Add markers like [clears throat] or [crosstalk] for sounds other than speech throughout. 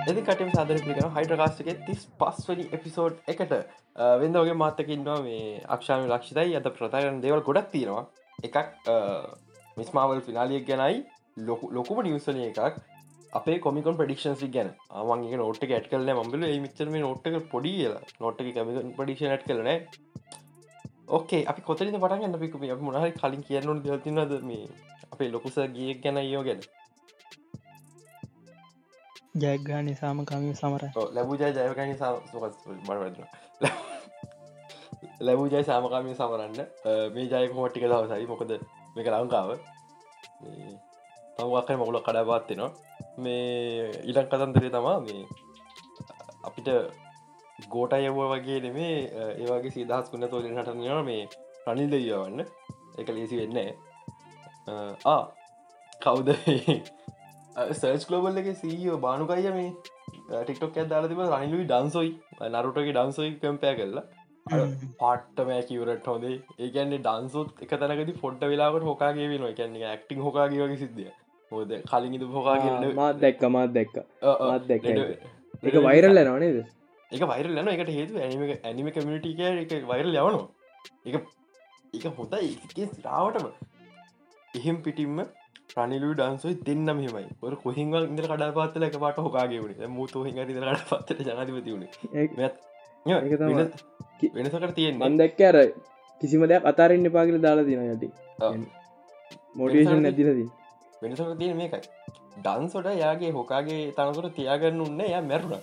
එදි කටම සාදර පිිකන හයිඩ්‍රකාස්ටගේ තිස් පස්වනි එපිසෝඩ් එකට වෙන්දගේ මාතකින්නවා මේ අක්ෂාම ලක්ෂිතයි. අත ප්‍රතාරන දේවල් ගොඩක් තියෙනවා. එකක් මිස්මාවල් ෆිනාලියක් ගැනයි ලොකුම නිවසනය එකක්. අපේ කොමිකන් ප්‍රඩික්ෂන්සි ගැන. අමන්ගේ නොට ඇට කල මබල මිචරම නොට්ක පොඩි නොට්ක කමිකන් පඩික්ෂන් ඇට් කලන ඕකේ අපි කොතරිද පටගන්න පික අප මොනහරි කලින් කියන්නු දතිනද මේ අපේ ලොකුස ගිය ගැන යෝ ගැන. ජයග්‍රාණි සාම කමිය සමර ලැබූ ජය ජයගනි බරවදන ලැබූ ජය සාමකාමී සමරන්න. මේ ජයක හොට්ටික දවසයි. මොකද මේක ලංකාව. තවක්කය මොකුල කඩාපාත්තිනවා මේ ඉලක් කතන්දරේ තමා මේ අපිට ගෝට අයව වගේ නෙමේ. ඒවාගේ සිදහස් වන්න තෝලින් හටනවා මේ රනිල් දෙයවන්න එක ලේසි වෙන්න ආ කවුද සර්ච් කලෝබල් එක සීෝ බානුකයිය මේ. ටික්ටොක් ඇදාල තිබ රනිලුයි ඩන්සොයි නරුටගේ ඩන්සොයි කම්පය කරලා. පාට්ටමෑ කිවරට හොදේ ඒකන්නේ ඩන්සුත් එක තැනකති ෆොඩ්ඩ වෙලාට හොකාගේ වෙන එකන්නේ ඇක්ටිං හොකාගේ වගේ සිද්ධිය හෝද කලින් ඉද හොකාගේ මාත් දැක්ක මාත් දැක්ක. මාත් දැක්ක එක වෛරල්ල නවනේද එක වෛරල් ලන එකට හේතු ඇනිම ඇනිම කමිටික එක වෛරල් යවනවා. එක එක හොඳයි. රාවටම එහෙම පිටිම්ම ප්‍රනිලු ඩන්සයි දෙන්නම හෙමයි ඔර කොහිංව ඉදර කඩා පාත්තල එක පාට හොකාගේ වුණ. මුතු හිඟ කඩ පත්තට ජනතිපති වුණ. වෙනසකට තියෙන් මන් දැක්ක අර කිසිම දෙයක් අතාරන්න පාගල දාලා තින යටි. මොඩේෂන් නැතිලදී වෙනසට තියෙන මේකයි. ඩන්සොට යාගේ හොකාගේ තනතුර තියාගන්න උන්න ය මැරුණ.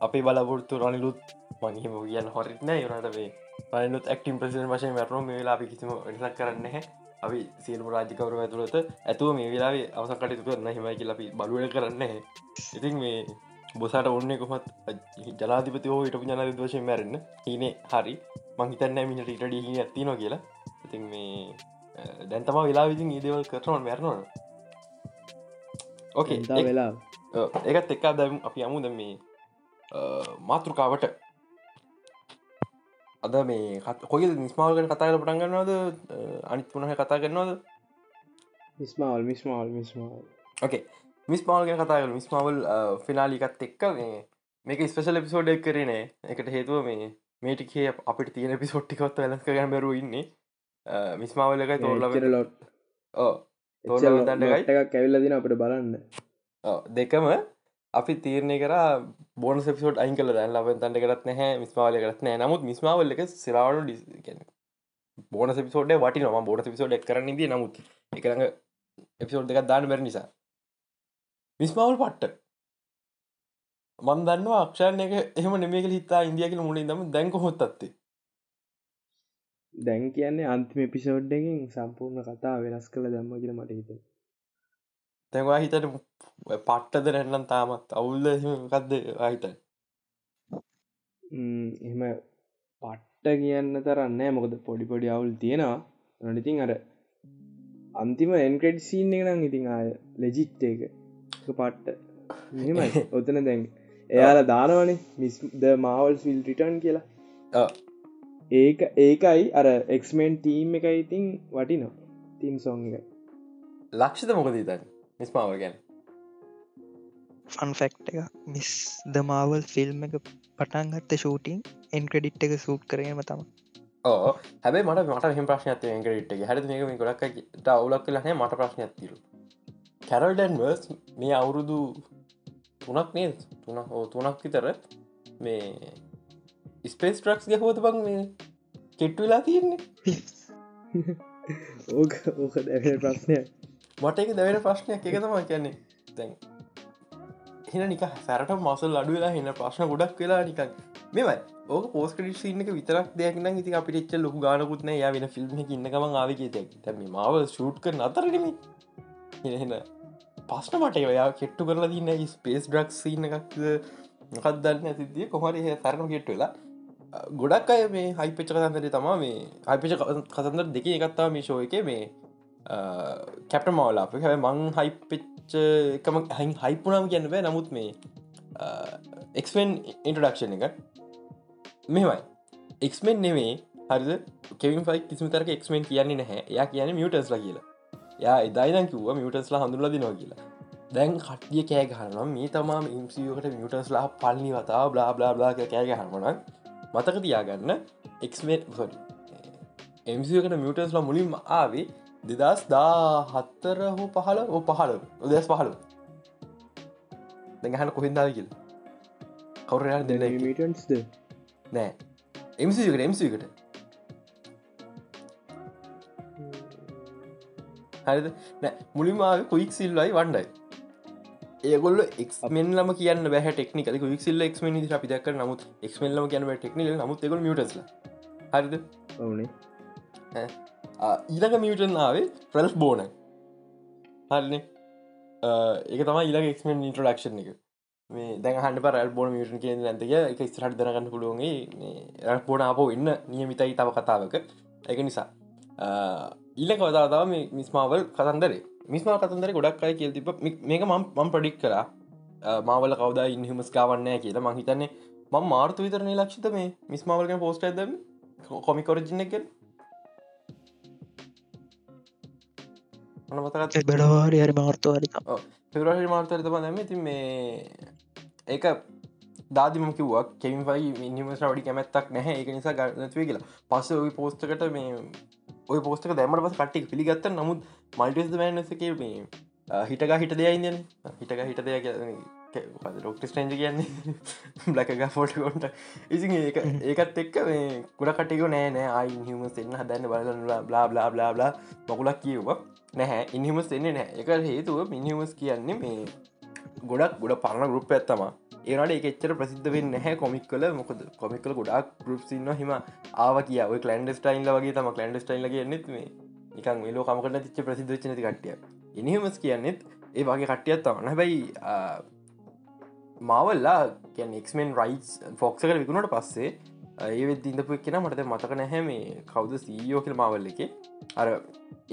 අපේ බලපුරත්තු රනිලුත් මංහිම කියන්න හොරිත්න යනට වේ පනුත් ඇක්ටම් ප්‍රසින් වශය මැරුණ. මේ වෙලා අපි කිසිම නිසක් කරන්න හැ අපි සියලු රාජිකවරු ඇතුළත ඇතුව මේ වෙලාවේ අවස කටයුතු කරන්න හිමයි ලපි බලුව කරන්න ඉතින් මේ බොසට ඔන්න කොමත් ජලාධිපති හෝ හිටපු ජනද වශය මැරන්න හිනේ හරි. මංහිතන්න මිනිට ඉටඩ හි ඇතිනවා කියලා. ඉතින් මේ දැන්තම වෙලා විසින් ඒදවල් කරනවන් මැරනවන ඕකේ වෙලා. ඒකත් එක්කා දැම් අපි අමුද මේ මාතෘකාවට අද මේ කොයි නිස්මාවගෙන කතාල පටන්ගන්නවද අනිත් පුනහ කතා කරනවද? මිස්මාවල් මිස්මාවල් මිස්මාවල් ඕකේ මිස්මාල්ගෙන කතාගල මිස්මාවල් ෆිනාලිකත් එක්ක මේ මේක ස්පෙසල් එපිසෝඩ් එක් කරනේ එකට හේතුව මේ මේටිකේ අපිට තියෙන පිසොට්ටිකොත් වැලස්ක ගැන බැරු ඉන්නේ. මිස්මාවල එකයි තෝරල ලොට් ඕ එකක් කැවිල්ල දින අපට බලන්න. දෙකම අපි තීරණය කර බෝන සෙපිසෝඩ් අයින් කල දැන් ලබ තන්ට කරත් නැහැ මිස්මාවල කරත් නෑ නමුත් මිස්මාවල් එක සිරාවනු ඩි බෝන සෙපිසෝඩ් වටි නොම බෝන පිසෝඩ් එක් කරන්න දී නමුත් එකරඟ එපිසෝඩ් එකක් දාන්න බැර නිසා. මිස්මාවල් පට්ට. මන් දන්නවා අක්ෂණ එක එහම නෙමේක හිතා ඉන්දියකල මුලින් දම දැන්ක හොත් අත්තේ දැන් කියන්නේ අන්තිම පිසෝඩ්ඩකින් සම්පූර්ණ කතා වෙනස් කළ දැම්ම කියල මට හිත තැවා හිතට පට්ටද රැන්නම් තාමත් අවුල්ල කක්ද හිත එහෙම පට්ට කියන්න තරන්න මොකද පොඩි පොඩි අවුල් තියෙනවා. නොනිතින් අර අන්තිම එන්ක්‍රඩ් සීන් එක නම් ඉතින් ආය ලෙජිට් එක. පට්ට. මෙමයි [laughs] ඔතන දැන් එයාලා දානවනේ මිස් ද මවල් ෆිල් රිටන් කියලා. ඒක ඒකයි අර එක්මෙන්් ටීම් එක ඉතින් වටිනවා. තීම් සෝන් එක. ලක්ෂද මොකද තන් මිස්මාවල් ගැන? ෆන් ෆෙක්් එක මිස් දමාවල් ෆිල්ම් එක පටන්ගත්ත ෂූටිං එන්ක්‍රඩිට් එක සූට් කරගම තම ඕ හැබයි මට මට හිම ප්‍රශ්නයක් එන්ක්‍රඩිට් එක. හැර ගොඩක් අවුලක් කලනේ මට ප්‍රශ්නයක් තිරු කැරල්ඩන්වර්ස් මේ අවුරුදු තුනක් නේ තුන හෝ තුනක් විතර මේ ස්පේස් ට්‍රක්ස් ගැහෝත බං මේ කෙට්ටු වෙලා තියෙන්නේ? [laughs] ඕක ඕක දැ ප්‍රශ්නය මට එක දැවෙන ප්‍රශ්නයක්. එක තම කියන්නේ. දැන් එන නික සැරට මසල් අඩුවෙලා එන්න ප්‍රශ්න ගොඩක් වෙලා නිකන්. මෙමයි ඕක පෝස් ක්‍රඩිස්න්න එක විතරක් දෙයක්න ඉති අපිට ලොක ගානකුත්න යා වෙන ෆිල්ම් ඉන්නකම ආවගේ තැ මාව ෂූට් කර අතරනම එන පස්න මට ඔයා කෙට්ටු කරලා තින්න ස්පේස් ඩ්‍රක් සින්න එකක් මොකක් දන්න ඇතිදිය කොමරි සැරන කෙට්ට වෙලා? ගොඩක් අය මේ හයිපච්ච කතන්දර තමා මේ හයිපච කතන්දර දෙක එකත්තා මේ ශෝ එක මේ කැප්ට මවලා අප හැබ මං හයිපච්ච එකම හයි හයිපුනාම කියන්න බෑ. නමුත් මේ එක්මෙන් ඉන්ටඩක්ෂන් එක මෙමයි එක්මෙන් නෙවේ හරිද? කෙවින් ෆයි කිසිම තරක එක්මෙන් කියන්නේ නැහැ. යා කියන මියටස්ලා කියලා. යා එදායිදන් කිව්ව මියටස්ලා හඳුරලා දිනවා කියලා. දැන් කටිය කෑ ගහනම් මේ තමා ඉම්සියකට මියටස්ලා පල්ලි වතා බ්ලා බ්ලා බ්ලා කෑ ගහමනක් මතක තියාගන්න එක්මේ එම්සිකට මියටස්ලා මුලින්ම ආවේ දෙදස් දා හත්තර හෝ පහල ඕ පහල උදස් පහල දැහන කොහින්දාව කියල. කවුරයා දෙන්න මිටන්ස්ද නෑ. එම්සිකට එම්සිකට හරිද? නෑ. මුලින්මාව කුයික් සිල්ලයි වන්ඩයි ඒගොල්ල එක්මෙන් ලම කියන්න බැහ ටෙක්නික ක්සිල් එක්ම අපි දක් නමුත් එක්මල්ලම කියන්න ටෙක්නික නමුත් එකො මියටස්ල හරිද? ඕනේ ඊලක මියටන් ආවේ ප්‍රල්ස් බෝන. හරන? ඒක තම ඊලක එක්මෙන් ඉන්ට්‍රඩක්ෂන් එක. මේ දැන් හන්ඩ පරල් බෝන මියටන් කිය නැතික එක ස්රට දරගන්න පුළුවන්ගේ රක් බෝන අපෝ ඉන්න නියමිතයි තව කතාවක. එක නිසා. ඊල්ල කවතාතාව මිස්මාවල් කතන්දරේ. මිස්මා කතන්දර ගොඩක් අය කියල් තිබ මේක මම් මම් ප්‍රඩික් කරා මාවල කවද ඉන්හමස් කාවන්නෑ කියලා. මහිතන්නේ මං මාර්තු විතරනේ ලක්ෂිත මේ මිස්මාවලක පෝස්ට ඇදම කොමිකොරජින එක මතකත් බඩවාඩි හරි මාර්තවාරි පෙරහි මාර්තරත නැම ති මේ ඒක දාදිම කිවක් කෙමින්යි ඉනිමස් රවඩි කැමැත්තක් නැහැ එක නිසා ගන්නත්වේ කියලා පස්ස ඔයි පෝස්ටකට මේ ඔය පෝස්ටක දැමට පස කට්ටි පිළිගත්ත නමුත් මල්ටස් මෑනසක මේ හිටක හිට දෙයයින්න හිටක හිට දෙයක් ලොක්ට ස්ටේජ කියන්නේ බ්ලක ෆෝට කොන්ට ඉසි ඒක ඒකත් එක්ක මේ කුඩ කටයක නෑ නෑ අයි හිමස් එන්න හදන්න බලලා බ්ලා බ්ලා බ්ලා බ්ලා මකුලක් කියවා නැහැ ඉනිහමස් එන්නේ නෑ එක හේතුව මිනිහමස් කියන්නේ මේ ගොඩක් ගොඩ පරණ ගරුප් ඇත්තම ඒනට එකච්චර ප්‍රසිද්ධ වෙන්න හැ කොමික් කල මොකද කොමිකල ගොඩක් ගරුප්සින්න හිම ආව කියාව කලන්ඩ ස්ටයින්ල වගේ තම කලන්ඩ ස්ටයින්ල කියන්නෙත් මේ. නිකන් ලෝ කමකට තිච්ච ප්‍රසිද්ධ චනති කටිය එනිහමස් කියන්නෙත් ඒ වගේ කට්ටියත් තමන්න හැබැයි මාවල්ලා කියන් එක්මෙන් රයිස් ෆොක්සකට විකුණට පස්සේ ඒවෙත් ඉඳපු කියෙන මට මතක නැහැ මේ කවුද සීයෝ කියල මවල්ල එක. අර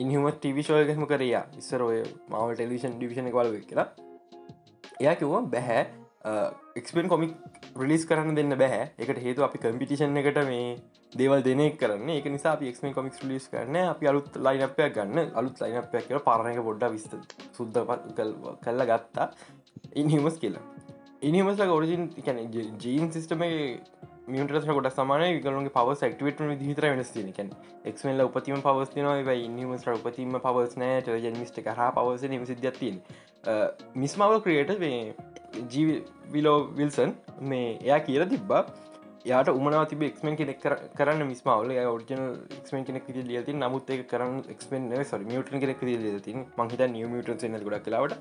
ඉනිහම ටිවිශෝයකම කරයා ඉස්සරෝය මව ටෙලිවිෂන් ඩිවිෂණ වල කියලා එයා කිව්වා බැහැ එක්ස්පෙන් කොමික් රිලිස් කරන්න දෙන්න බැහැ. එකට හේතු අපි කම්පිටිෂන් එකට මේ දේවල් දෙනෙ කරන්න. එක නිසා එක්ම කොමික් ලිස් කරන අපි අලුත් ලයිනපයක් ගන්න. අලුත් ලයිනපයක් කියල පරණක පොඩ්ඩ විස්ත සුද්ද කල්ල ගත්තා. ඉන්හිමස් කියලා. ඉනිමස්ල ගොරජින් කැන ජීන් සිිස්ටම මියටස් කොට සමාන විකලගේ පව ක්ටවට විදිතර වෙනස් තිනකැන එක්මල්ල උපතිම පවස්තින ඉනිමස් උපතිම පවස් නෑ ජනිස්ට කහ පවස නිම සිද්ධත්තින් මිස්මාව ක්‍රියට මේ ජීවිලෝ විල්සන් මේ එයා කියල තිබ්බා. යාට උමනා තිබ එක්මෙන් කෙනෙක් කරන්න මිස්මාවල ෝජන එක්මෙන් කෙනෙක් ලියති නමුත් ඒ කරන්න එක්මෙන් සො මියටන් කෙනෙක් ලියති මහිත නියමට න ගොඩක් කලාවට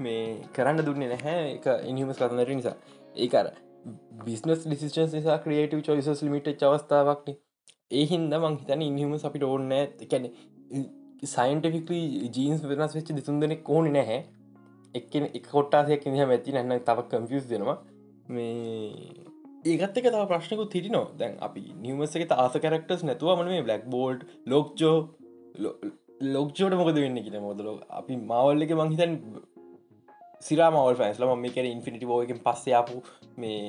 මේ කරන්න දුන්නේ නැහැ. එක ඉනිහමස් කරන්නට නිසා. ඒකර බිස්නස් ඩිසිෂන් නිසා ක්‍රියටව චොයිසස් ලිමිට අවස්ථාවක්න ඒහින්ද මං හිතන ඉනිහම අපිට ඕන්න එකැන සයින්ටිෆිකලි ජීන්ස් වෙනස් වෙච්ච දිසුන් දෙනෙක් ඕන නැහැ. එක් එක කොට්ටාසයක් නිහ ඇති නැන්න තවක් කම්පියස් දෙනවා මේ ඒකත් එක තව ප්‍රශ්නකු තිරිනවා දැන් අපි නිවමස එක ආස කරක්ටස් නැතුව මන මේ බ්ලක් බෝල්ඩ් ලෝක්ජෝ ලෝක්ජෝට මොකද වෙන්න කියෙන මොදල අපි මවල්ල එක මංහිතන් සිරා මවල් ෆෑන්ස්ල ම මේක ඉන්ෆිනිටි බෝයකින් පස්සයාපු මේ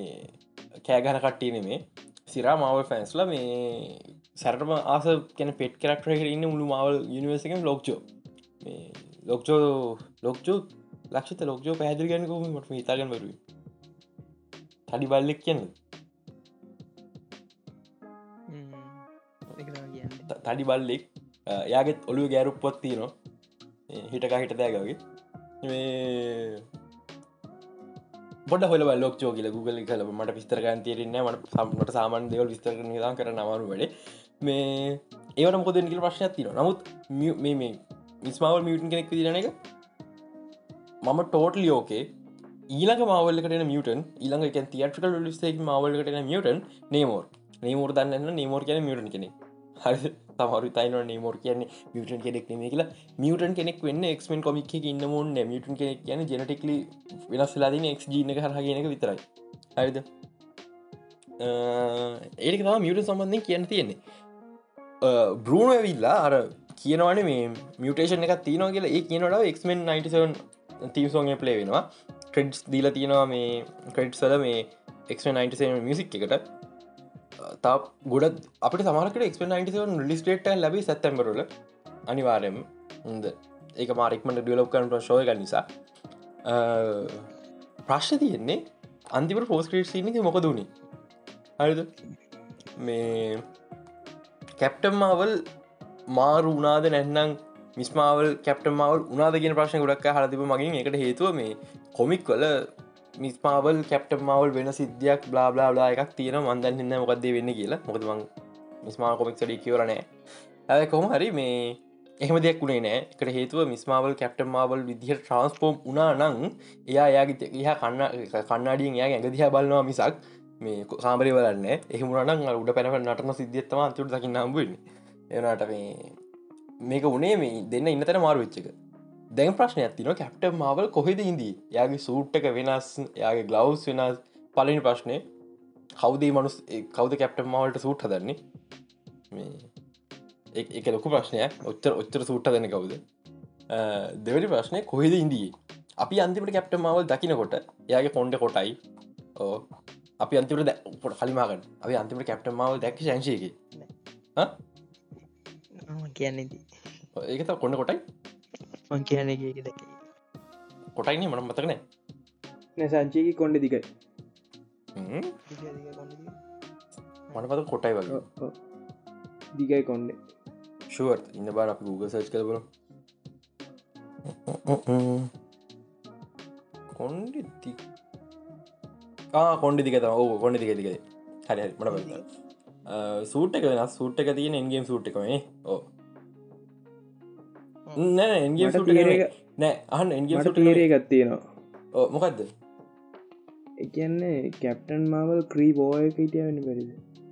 කෑගන කට්ටියන මේ සිරා මවල් ෆෑන්ස්ල මේ සැරටම ආස කැන පෙට් කරක්ටර ඉන්න මුළු මවල් යනිවර්සකම් ලෝක්ජෝ. ලෝක්ජෝ ලෝක්ජෝ ලක්ෂත ලෝක්ජෝ පැදිල් ගැනකම මට හිතාගෙන වරු තඩි බල්ලෙක් කියන්න. තඩි බල්ලෙක් යාගෙත් ඔලු ගෑරුප්පොත් තියනවා. හිටකා හිට දෑගගේ බොඩ හොල ලෝක් ෝගල ගුගල කල මට පිස්තරගන් තේරන්න මට සම්මට සාමන් දෙවල් විස්තර නිදා කර නවරු වැඩ. මේ ඒවට මොකද නිකල ප්‍රශ්නයක් තින නමුත් මේ මිස්මාවල් මියටන් කෙනෙක් දිරන එක මම ටෝටලි ෝකේ ඊළඟ මවල්ලකට මියටන් ඊළඟ එක තියටකල් ලිස්ේ මවල්ලකට මියටන් නේමෝර් නේමෝර දන්න නේමෝර කියන මියටන් කෙනෙ හරි. තමරු තයින නේමෝර කියන්නේ මියටන් කෙනෙක් නේ කියලා. මියටන් කෙනෙක් වන්න එක්මෙන් කොමික් ඉන්න මුන්න මියටන් කෙනෙක් කියන ජනටික්ලි වෙනස්ලාදින එක් ජීන හරගෙනක විතරයි. හරිද? ඒක තම මියට සම්බන්ධය කියන්න තියෙන්නේ. බෘුණ ඇවිල්ලා අර කියනවන මේ මියටේෂන් එක තියන කියලා. ඒ කියනට එක්මෙන් 97 තීසෝගේ පලේ වෙනවා. ක්‍රෙඩ්ස් දීල තියෙනවා මේ ක්‍රෙඩ් සල මේ එක් මියසික් එකට. තා ගොඩ අපට සමරකට එක් ලිස්ටේට ලැබි සැත්තැම්බරල අනිවාරයම හොද ඒක මාරෙක්මට ඩියලොප් කරට ශෝය නිසා. ප්‍රශ්න තියෙන්නේ අන්තිමට පෝස්ක්‍රේට් සිනක මොකද වුණේ හරිද? මේ කැප්ටම්මාවල් මාරු උනාද නැන්නම් මිස්මාවල් කැප්ටමාවල් උනාදගෙන ප්‍රශ්න ගොඩක් හරතිබ මගින්. එකට හේතුව මේ කොමික් වල මිස්මාවල් කැප්ටමාවල් වෙන සිද්ධයක් බලා බලා එකක් තියෙන මන්දන් හින්න මොකක්දේ වෙන්න කියලා. මොකදමං මිස්මා කොමික්සඩි කියවරනෑ ඇ කොහොම හරි මේ එහම දෙයක් වුණේ නෑ එකට හේතුව මිස්මාවල් කැප්ටමාවල් විදිහ ට්‍රන්ස්පෝම් උනා නං එයා යාගේ එහ කන්න කන්නාඩියෙන් යා ඇඟදිහ බලනවා මිසක් මේ කාමරි වලන්න එහමුණන උඩ පැනව නටන සිද්ධත්තම අන්තුට දකින්න හම්බුවෙන් එනට මේ මේක උනේ මේ දෙන්න ඉන්නතර මාරු වෙච්චක දැන් ප්‍රශ්නය ඇතින කැප්ට මවල් කොහෙද ඉදී යාගේ සූට්ටක වෙනස් යාගේ ගලවස් වෙනස්. පලනි ප්‍රශ්නය කවදේ මනුස් කවද කැප්ට මවල්ට සූට් හදන්නේ? මේ එක ලොකු ප්‍රශ්නය ඔච්චර ඔච්චර සූට්ට දෙන කවුද? දෙවැනි ප්‍රශ්නය කොහෙද ඉන්දී අපි අන්තිමට කැප්ට මවල් දකිනකොට එයාගේ කොන්ඩ කොටයි. ඕ අපි අන්තිමට පොට කලිමාගන්න අපි අන්තිමට කැප්ට මවල් දැක් ශංශයක කියන්නේදී ඒක කොන්න කොටයි මං කියන එක දැක කොටයින මන මතකනෑ සංචයකි කොන්ඩ දිකයි මනපත කොටයි වගේ. දිගයි කොන්ඩේ ශුවර් ඉන්න බාර අප Google සර්ච් කලබල කොන්ඩි කොන්ඩි දික ඕ කොන්ඩි දික දික හරි මට සූට් එක වෙනස්. සූට් එක තියෙන එන්ගේම් සූට් එකනේ ඕ නෑ එන්ගේම් සූට් නෑ අහන් එන්ගේම් සුට ටේරේ ගත්තියෙනවා මොකක්ද එකන්නේ කැප්ටන් මවල් ක්‍රී බෝය හිටිය වෙන පරිද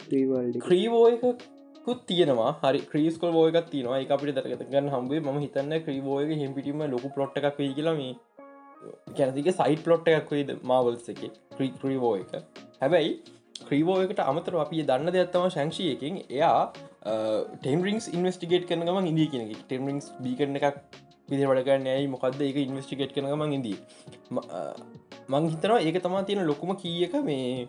ක්‍රීවෝයකුත් තියෙනවා. හරි ක්‍රීස්කොල් බෝයකත් තියනවා. එක අපිට තරගත ගන්න හම්බේ ම හිතන්න ක්‍රීවෝයක හිම්පිටීම ලොකු පොට් එකක් වේ කියලම කැනතික සයිට් පලොට් එකක් වේද මාවල්ස එක? ක්‍රී ක්‍රීවෝ එක. හැබැයි ක්‍රීවෝයකට අමතර අපි දන්න දෙයක්ත්තම ශංක්ෂයකින් එයා ටෙම්රිංස් ඉන්වස්ටිගේට් කරනගම ඉදී කියන ටෙම්රිංස් බී කරන එකක් විදි වඩගන්න ඇයි? මොකක්ද එක ඉන්වස්ටිගේට් කරනගම ඉදී මං හිතනවා ඒක තමා තියෙන ලොකුම කියක මේ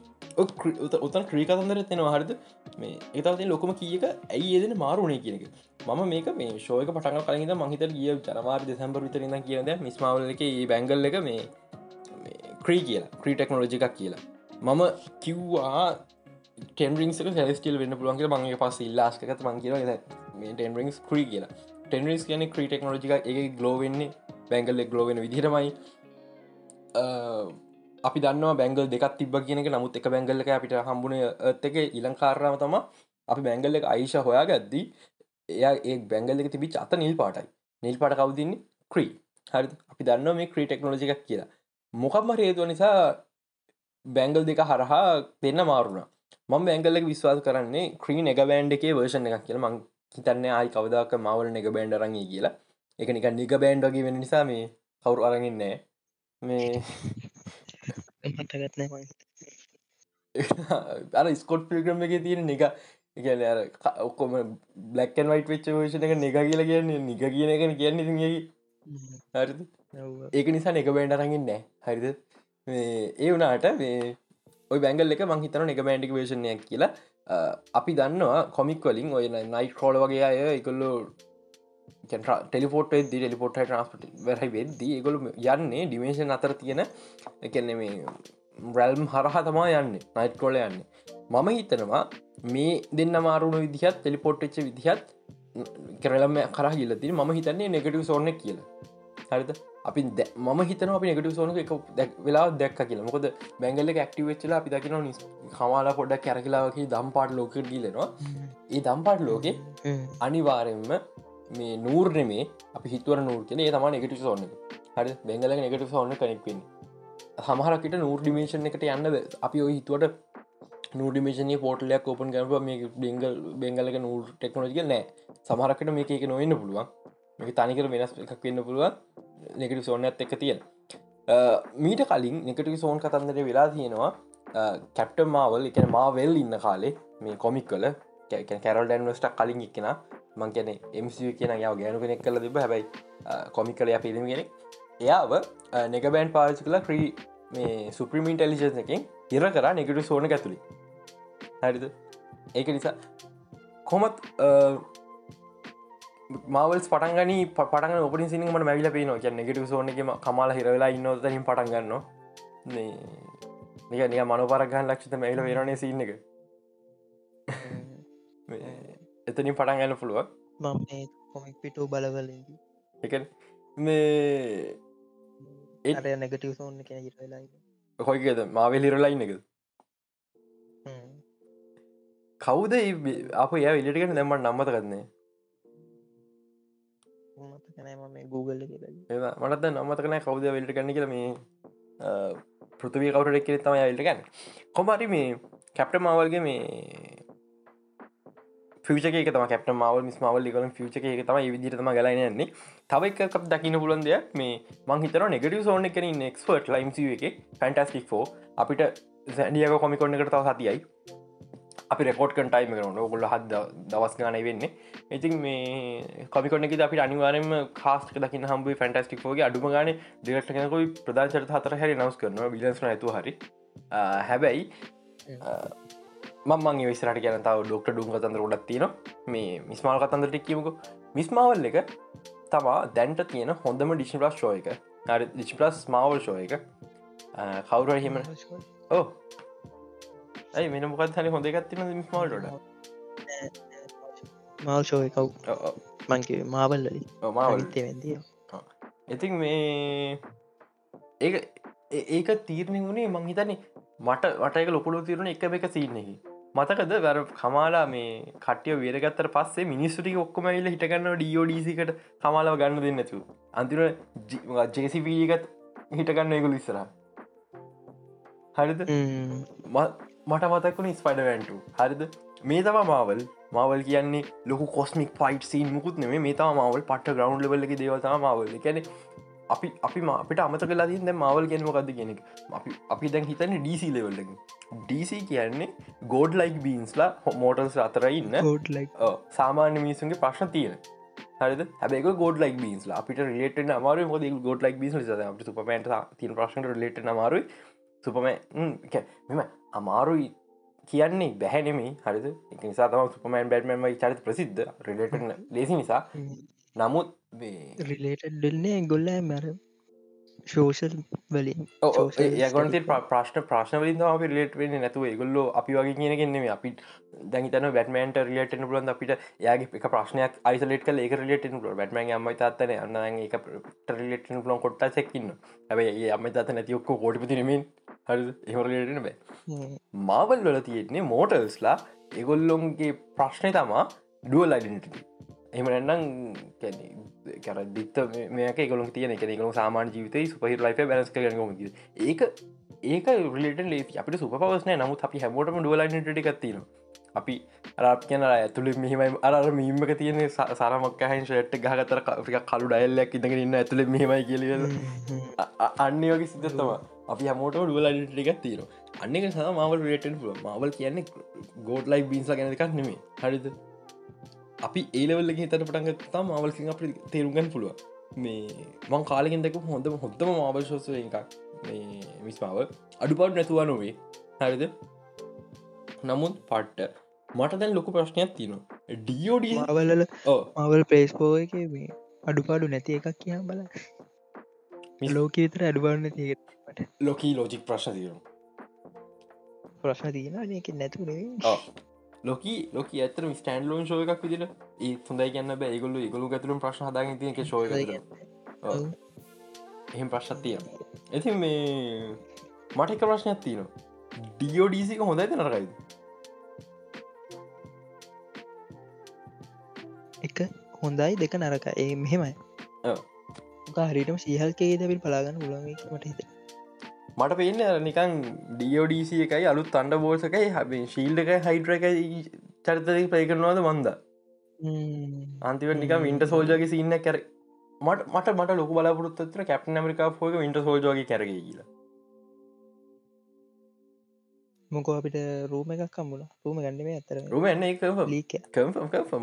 උතන් ක්‍රීකතන්දර තියෙනවා හරිද? මේ ඒතති ලොකම කියක ඇයි ඒදෙන මාරුණය කියනක මම මේක මේ ශෝයක පටන කලින්ද මහිත ගිය ජනවාර දෙසැම්බර විතරන්න කියනද මිස්මාවල එක ඒ බැංගල් එක මේ ක්‍රී කියලා. ක්‍රී ටෙක්නෝලජි එකක් කියලා. මම කිව්වා ටෙන්රිංසක සැස්ටල් වන්න පුළුවන්ගේ මගේ පස් ඉල්ලාස්කත මං කියව මේ ටෙන්රිංස් ක්‍රී කියලා. ටෙන්රිස් කියන ක්‍රී ටෙක්නෝජික එක ගලෝවෙන්නේ බැංගල්ල ගලෝවෙන විදිරමයි අපි දන්න බැංගල් දෙකක් තිබ කියනක නමුත් එක බැංගල්ලක අපිට හම්බුණ ඇත් එක. ඉලංකාරාම තම අපි බැංගල්ල එක අයිශ හොයා ගද්දී එයා ඒ බැංගල්ල එක තිබි අත නිල් පාටයි. නිල් පාට කවදන්නේ ක්‍රී හරි අපි දන්න මේ ක්‍රී ටෙක්නෝජි එකක් කියලා. මොකක්ම හේතුව නිසා බැංගල් දෙක හරහා දෙන්න මාරුණ මම බැංගල්ලක විශ්වාස කරන්නේ ක්‍රී එක බෑන්් එකේ වර්ෂණ එකක් කියල. මං හිතන්න ආයි කවදක් මවල එක බෑන්ඩ රගේ කියලා. එක නික නික බෑන්්ඩගේ වෙන නිසා මේ කවුරු අරගන්නෑ මේ [laughs] [laughs] අර ස්කොට් පිල්ග්‍රම් එක තියෙන නික එකන අර ඔක්කොම බ්ලක්කන් වයිට වෙච්ච වේෂණ එක නික කියලා කියන්නේ නික කියන එක කියන්න ඉතිගේ හරි ඒක නිසා එක බෑන්ඩ රඟින් නෑ හරිද? ඒ වනාට මේ ඔය බැංගල් එක මංහිතන එක බෑන්ඩික වේශණයක් කියලා. අපි දන්නවා කොමික් වලින් ඔය නයිට කෝල වගේ අය එකල්ලෝ ටෙලිපෝට ෙලිපොට ට්‍රන්ස්පට වැරහි වෙද්දී ගොලු යන්නේ ඩිමේෂන් අතර තියෙන එකන්නේ මේ රැල්ම් හරහා තමා යන්න නයිට් කොල යන්න. මම හිතනවා මේ දෙන්න මාරුණු විදිහත් ටෙලිපොට්ච්ච විදිහත් කරලම කර හිලති ම හිතන්නේ නෙගටව සෝන කියලා. හරිත අපි ම හිතන අපි නෙගටව සෝන එක වෙලා දැක් කියල. මොකද බැංගල ක්ටිවෙච්චලා අපි දකින නිස් කමාලා පොඩ්ඩක් කැරකිලාවකි දම් පාට ලෝක ගිලෙනවා ඒ දම්පාට ලෝකෙ අනිවාරෙන්ම මේ නූර්නෙමේ අපි හිතුවර නූර් කියෙන ඒ තම නෙගටව සෝන්න හරි බැංගල නෙගටව සෝන්න කනෙක්වෙන්නේ සමහරකට නූර් ඩිමේෂන් එකට යන්න අපි ඔය හිතුවට නඩිමේෂනය පෝටලයක් ඕපන් කරප මේ බෙංගල් බෙංගලක නූර් ටෙක්නෝජික නෑ. සමහරකට මේක එක නොවෙන්න පුළුවන්. මේක තනිකර වෙනස් එකක් වෙන්න පුළුවන් නෙකට සෝන ඇත් එක තියෙන මීට කලින් නිකට සෝන් කතන්දර වෙලා තියෙනවා කැප්ට මාවල් එකන මාවෙල් ඉන්න කාලේ මේ කොමික් කල කැරල් ඩැන්වස්ටක් කලින් එක්කෙන මං කියන එමසි කියන යාව ගෑනු කෙනෙක් කල තිබ හැබයි කොමික් කලය පිළිම කෙනෙක්. එයාව නෙගබෑන්් පාචි කලා ක්‍රී මේ සුප්‍රීම ඉන්ටලිජස් එකින් ඉර කරා නෙගටු සෝන ඇතුළි හරිද? ඒක නිසා කොමත් මවල්ස් පටන්ගනි පටන් ඔපින් සිනිමට මැවිල පේන කිය නෙගට සෝනකම කමල හිරවෙලා ඉන්නවතනින් පටන් ගන්න නික නික මනපරගන් ලක්ෂත මැවිල වෙරනේ සින්න එක. [laughs] එතනින් පටන් ගන්න පුළුවන්. මම කොමික් පිටු බලවලදී එක මේ අර නැගටව සෝන්න කියෙන හිරවෙලා හොයිකද මාවෙල් හිරලයින්න එක කවුද අප ය ඉලිටිකට දැමට නම්මත කරන්නේ මතකනෑ Google මනත් නම්මතකන කවුද වෙල්ට කන්න කියල. මේ පෘතිවී කවුට එක්කෙ තම යිල්ට ගන්න. කොමරි මේ කැප්ට මවල්ගේ මේ ියක තම කැප්ට මවල් මිස් මවල් ලිකල ියච එක තම විදිරතම ගලනන්නේ තව එකක් දකින්න පුලන් දෙයක්. මේ මංහිතර නෙගටව සෝන එකන නෙක්ස්පර්ට් ලයිම් එක ෆැන්ටස්ටික් ෝ අපිට සැඩියක කොමිකොන්න එකට තව සතියයි. අපි රෙකෝඩ් කටයිම කරන ගොල්ල හද දවස් ගන වෙන්නේ. ඉතින් මේ කොමිකොන්න එක අපි අනිවාරම කාස්ක දකින්න හම්බ ෆැන්ටස්ටික් ෝගේ. අඩුම ගන දෙරට කෙනකොයි ප්‍රධාචරත හතර හැරි නවස් කරනවා. බිලස්න ඇතු හරි. හැබැයි මං විස්රට කියන තාව ඩොක්ට ඩුම් කතන්දර ගොඩක් තියෙන මේ මිස්මාල් කතන්දරට කිවක මිස්මාවල් එක තමා දැන්ට තියෙන හොඳම ඩිෂි ප්ලස් ෂෝ එක. හරි ඩිචි ප්ලස් මවල් ෂෝ එක. කවුර හිම ඕ ඇයි මෙන මොකත් හනි හොඳ එකත් තින මිස්මාල්ට මල් ෂෝ එකව් මංගේ මාවල්ලලි මාවල් වෙන්දිය ඉතින් මේ ඒ ඒක තීරණය වුණේ මං හිතන්නේ මට වටක ලොකුළු තිරුණ එක එක සිීනෙහි මතකද වැර කමාලා මේ කටිය වේරගත්තර පස්සේ මිනිස්සුටි ඔක්කොම ඉල්ල හිටගන්න ඩියෝඩීසිකට කමාලාව ගන්න දෙන්නතු අන්තිර ජේසිපීගත් හිටගන්න එකකු ලිස්සර හරිද මට මතක්ුණ ස්පයිඩවැන්ට හරිද? මේ තම මාවල් මවල් කියන්නේ ලොක කොස්මික් ෆයිට් සීන් මුකුත් නෙේ මේ තම මවල් පට ග්‍රවන්් ලවල්ලක දේවතා මවල් කැනෙ අපි අපි අපිට අමත කලා ද මවල් ගෙන්මකක්ද කියෙනෙ අපි අපි දැන් හිතන්න ඩීසි ලෙවල්ලකින් ඩීසි කියන්නේ ගෝඩ් ලයික් බීන්ස්ලා මෝටල්ස් අතරඉන්න ගෝඩ් ලයි සාමාන්‍ය මිනිසුන්ගේ ප්‍රශ්න තියෙන. හරද? හැබක ගෝඩ ලයික් බීන්ස්ලා අපිට රලට අමාරු ොද ගෝඩ ලයික් බිස් අප සුපමට තින ප්‍රශ්න ලට අමාරුයි සුපම මෙම අමාරුයි කියන්නේ බැහැනෙමේ හරිද? එක නිසා තම සුපමන් බැට්මම චරිත ප්‍රසිද්ධ. රලට ලෙසි නිසා. නමුත් රිලේට ඩෙල්න්නේ ගොල්ල මැර ශෝෂල් වලින් යගොනති ප්‍රශ්න ප්‍රශ්නවලින් අපි ලේට වෙන්න. නැතුව ගොල්ල අපි වගේ කියනගෙන්නෙම අපි දැහිතන බැටමන්ට රිලටන පුලන් අපිට? යාගේ එක ප්‍රශ්නයක් අයිසලට කල එක රිලට පුල බැටමන් අම්මයි තත්තන අන්න එක රිලටන පුලන් කොට්ට සැක්කින්න හැබයි අම්ම තත නැතිඔක්ක කෝටිපතිනමින් හරි එහරලටන බෑ. මාවල් වල තියෙන්නේ මෝටල්ස්ලා එගොල්ලොන්ගේ ප්‍රශ්නය තමා ඩුවල් අයිඩටිී එමනන්නම් කැර දිත්ත මේක ගොලු තියන එක ගලු සාමාන ජීවිතයි සුපහි ලයිෆ බැස් කරගම ඒක ඒක රලට ලේ අපට සුපවස්නය නමුත් අපි හැමෝටම ඩුවලයිනට එකත්තින අපි අරත් කියන ඇතුළ මෙහමයි. අර මීමක තියෙන සරමක් හන් ෂට ගහතර ික කලු ඩයිල්ලක් ඉඳගෙන ඉන්න ඇතුළ මෙහමයි කියල [laughs] අන්න වගේ සිදත්තම අපි හමෝට ඩුවලයිනට එකක් තියෙන අන්න එක සහ මවල් රේටන් මවල් කියන්නේ ගෝඩ් ලයි බින්සා ගැන එකක් නෙමේ හරිද අපි ඒලවල්ල හිතට පටන් තා මවල්සිං අප තේරුගන් පුළුව මේ මං කාලෙකින් දෙක හොඳම හොත්තම මාවල් ශෝසය එකක් මේ මිස්මාව අඩුපාට නැතුවා නොවේ. හරිද? නමුත් පට්ට මට දැන් ලොකු ප්‍රශ්නයක් තියනවා. ඩියෝඩ අවල්ල අවල් පේස්කෝ එක මේ අඩුපාඩු නැති එකක් කියම් බල ලෝක විතර අඩුපාඩු නැතිට ලොකී ලෝජික් ප්‍රශ්න තියනවා. ප්‍රශ්න තියෙන එක නැතුනේ ලොක ලොක ඇතර ස්ටන්ඩ ලෝන් ශෝය එකක් විදිට ඒ හොඳයි කියන්න බෑ. ගොල්ල ගොලු ඇතුරුම් ප්‍රශ්න හදාග තියක ශෝය එහෙම ප්‍රශ්ත් තිය ඇති මේ මට එක ප්‍රශ්නයක් තියෙනවා. ඩියෝඩීසික හොඳයිද නරකයිද එක හොඳයි දෙක නරක ඒ මෙහෙමයි. හරිටම සීහල්කේ දැවිල් පලාගන්න පුලන්මට හිත මට පේන්න නිකන් ඩියෝඩීසි එකයි අලුත් අන්ඩ බෝසකයි හබේ ශීල්ඩ එක හයිඩ්‍ර එක චරිතක ප්‍රය කරනවාද මන්ද අන්තිව නික වින්ට සෝජගේ සින්න කැර මට මට මට ලොක බලාපොරත්තර කැප්න මරිකා ෝක වින්ට සෝජෝගේ කැරග කියලා මොකෝ අපිට රූම එකක් කම්බුල රූම ගන්නම ඇතර රුම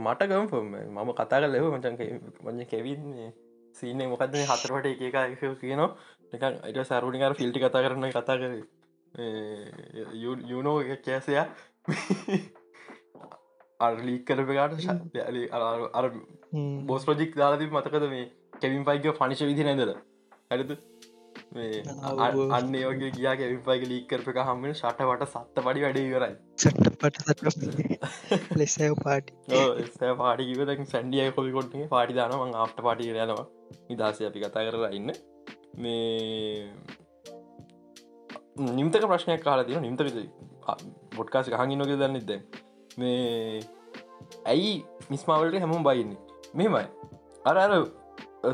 මට ගම්ෆම් මම කතා කල ලෙව මචන්ක මං කෙවින්නේ සීන මොකක්ද හතරට එක එක කියනවා අයිට සැරුණිකර ෆිල්ටි කතා කරන්න කතා කර. යුනෝ එක කෑසයා අර්ලීක් කරපකාට අර. බෝස් ප්‍රජික් දාලති මතකද මේ කෙවින් පයික පනිශ විදි නැදල ඇරද ඔව්. අන්න ඒගේ කියා කෙවින් පයික ලීක් කරපක හමෙන් ශටවට සත්ත පඩි වැඩ කරයි සට්ට පට සට ලෙසෑ පාටි පාටිකිව දැ සැන්ඩිය කොි කොට්ගේ පාටි දානම අපට පාටි යනවා. නිදශය අපි කතා කරලා ඉන්න මේ නිම්තක ප්‍රශ්නයක් කාලා තින නිම්තක බොඩ්කාස හඟි නොක දන්න දැ මේ ඇයි මිස්මාවලට හැම බයින්නේ? මෙමයි අර අර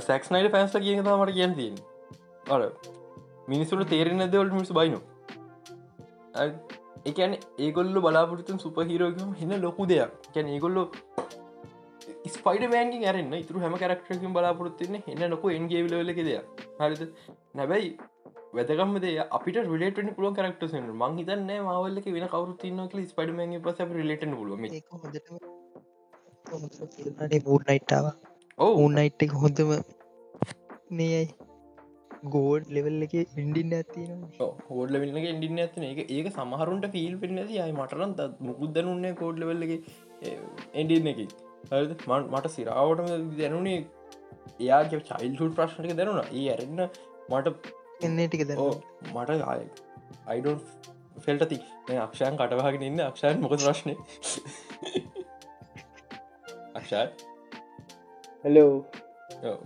සැක්නයිට පැන්ස්ල කියන තමට කියන්න තියෙන් අර මිනිසුට තේරෙන දෙවලට මිනිස් බයිනු? එකන ඒගොල්ල බලාපොරතුන් සුපහිරෝගම හෙන ලොකු දෙයක්. කැන ඒගොල්ලො ස්පයිඩ මෑන්ගින් ඇරන්න. ඉතුර හැම කරක්ටකින් බලාපොරත්තින්න හෙන්න නොක එන්ගේ ලලක දෙයක්. හරිද? නැබැයි වැදකම්ද අපිට රිලට පුල කරක්ට මං හිතන්න මවල්ලක වෙන කවරුත්තින්න කල ස්පඩම පස රිලට පුලුව ඒක හොඳටම මූඩ් නයිට්ටාව ඕ උන්නයිට් එක හොඳම මේයි ගෝඩ් ලෙවල් එක ඉන්ඩින්න ඇතිනවා හෝඩල වෙන්න ඉඩින්න ඇතින එක ඒක සමහරුන්ට ෆිල් පෙන්න්න යි මටරන් මුකුද්දනුන්නේ කෝඩ් ලෙවල්ල එක එඩින්න එක. හරිද මන් මට සිරාවටම දැනුනේ එයාගේ චයිල්හුල් ප්‍රශ්නක දැනුන ඒ ඇරන්න මට එන්නේ ටික මට ආය අයිඩෝන් ෆෙල්ටති අක්ෂයන් කටවාගෙන ඉන්න. අක්ෂයන් මොක ප්‍රශ්නය [laughs] අක්ෂා හලෝ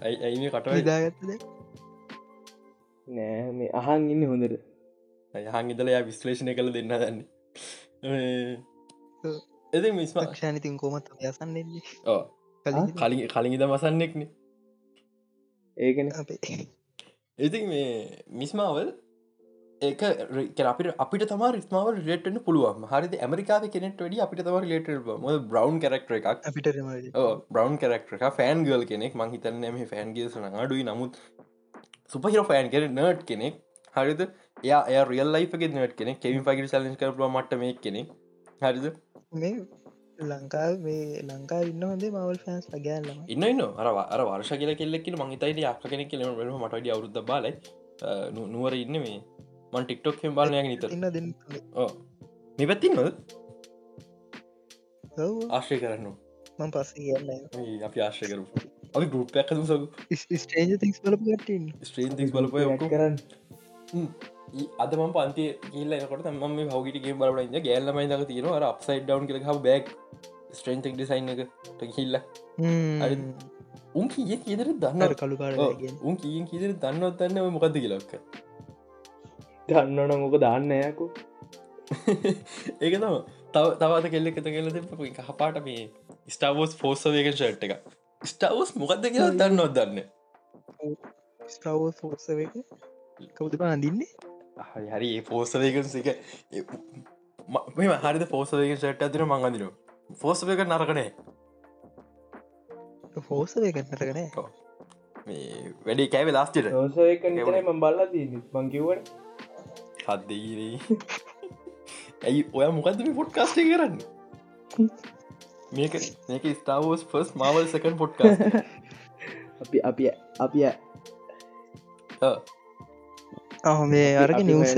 ඇයි ඇයි මේ කටව හිදාගත්තද නෑ මේ අහන් ඉන්න හොඳට. යහන් ඉදලයා විශ්ලේෂණය කළ දෙන්න දන්න එද මිස්ම ක්ෂානිතින් කොමත් යසන්නෙන්නේ කලින් කලින් ඉද මසන්නෙක්න ඒකන. අපේ. ඉතින් මේ මිස්මාවල් ඒක අපිට අපිට තම රිස්මාව රේටන පුළුවන් හරි ඇමරිකාව කෙනෙට වැඩි අපිට තම ලේට ම බ්‍රවන්් කරක්ටර එකක්. අපිට බ්‍රවන්් කරක්ටර එක ෆෑන් ගල් කෙනෙක්. මං හිතන්න මේ ෆෑන් ගේසන අඩුයි. නමුත් සුපහිර ෆෑන් කෙන නර්ට් කෙනෙක්. හරිද? එයා එය රියල් ලයිගේ නට කෙනෙක්. කෙවින් පගි සලෙන් කරපුල මට මේ කෙනෙක්. හරිද මේ ලංකා මේ ලංකා ඉන්න හොදේ මවල් ෆෑන්ස් ලගෑල්ලම ඉන්න ඉන්න අර අර වර්ෂ කියල කෙල්ලෙක් මහිතයිට අක් කෙනෙක් කියල මටඩ අවුද්ධ බාලයි. නුවර ඉන්න මේ. මන් ටික්ටොක් හෙම් බාලනයක් නිතර ඉන්න දෙන්න මේ පැත්තින්නද ඔව්. ආශ්‍රය කරන්න මං පස්සේ කියන්න අපි ආශ්‍රය කරු අපි ගරුප් ඇකතු සකු. ස්ටේජ තික්ස් බලපටන් ස්ට්‍රීන් තිස් බලපය කරන්න අද ම පන්ති කියල කොට ම හවගට බලන්න ගෑල්ලමයි දක තියෙන අර අප්සයිඩ් ඩවන් කල හ බැක් ස්ට්‍රේන්තෙක් ඩිසයින් එක හිල්ල උන් කිය කියදර දන්න කළු පාට උන් කියෙන් කිදර දන්නවත් දන්න මොකද කියලක්ක දන්නන මොක දාන්නයකු [laughs] ඒක තම තව තවත කෙල්ලෙ එත කෙල හපාට මේ ස්ටාවෝස් ෆෝස්ස වේක ෂට් එක. ස්ටාවෝස් මොකක්ද කියලා දන්නවත් දන්න? ස්ටාව ෆෝර්සව එක කවුද අඳින්නේ හරි ඒ පෝස්සවේකන් එක මෙම හරි පෝසවේක ෂට් ඇතින මං අඳින ෆෝස්සවක නරකනේ ෆෝසව එකන්නටකන මේ වැඩි කෑව ලාස්ටිට ම බල්ලා දී මංකිවට හදදීරී ඇයි ඔය මොකද මේ පොට්කාස්ටේ කරන්න? මේක මේක ස්ටාවෝස් ෆස් මවල් සකන් පොට්කා අපි අපි අපි අහ මේ අරග නිවස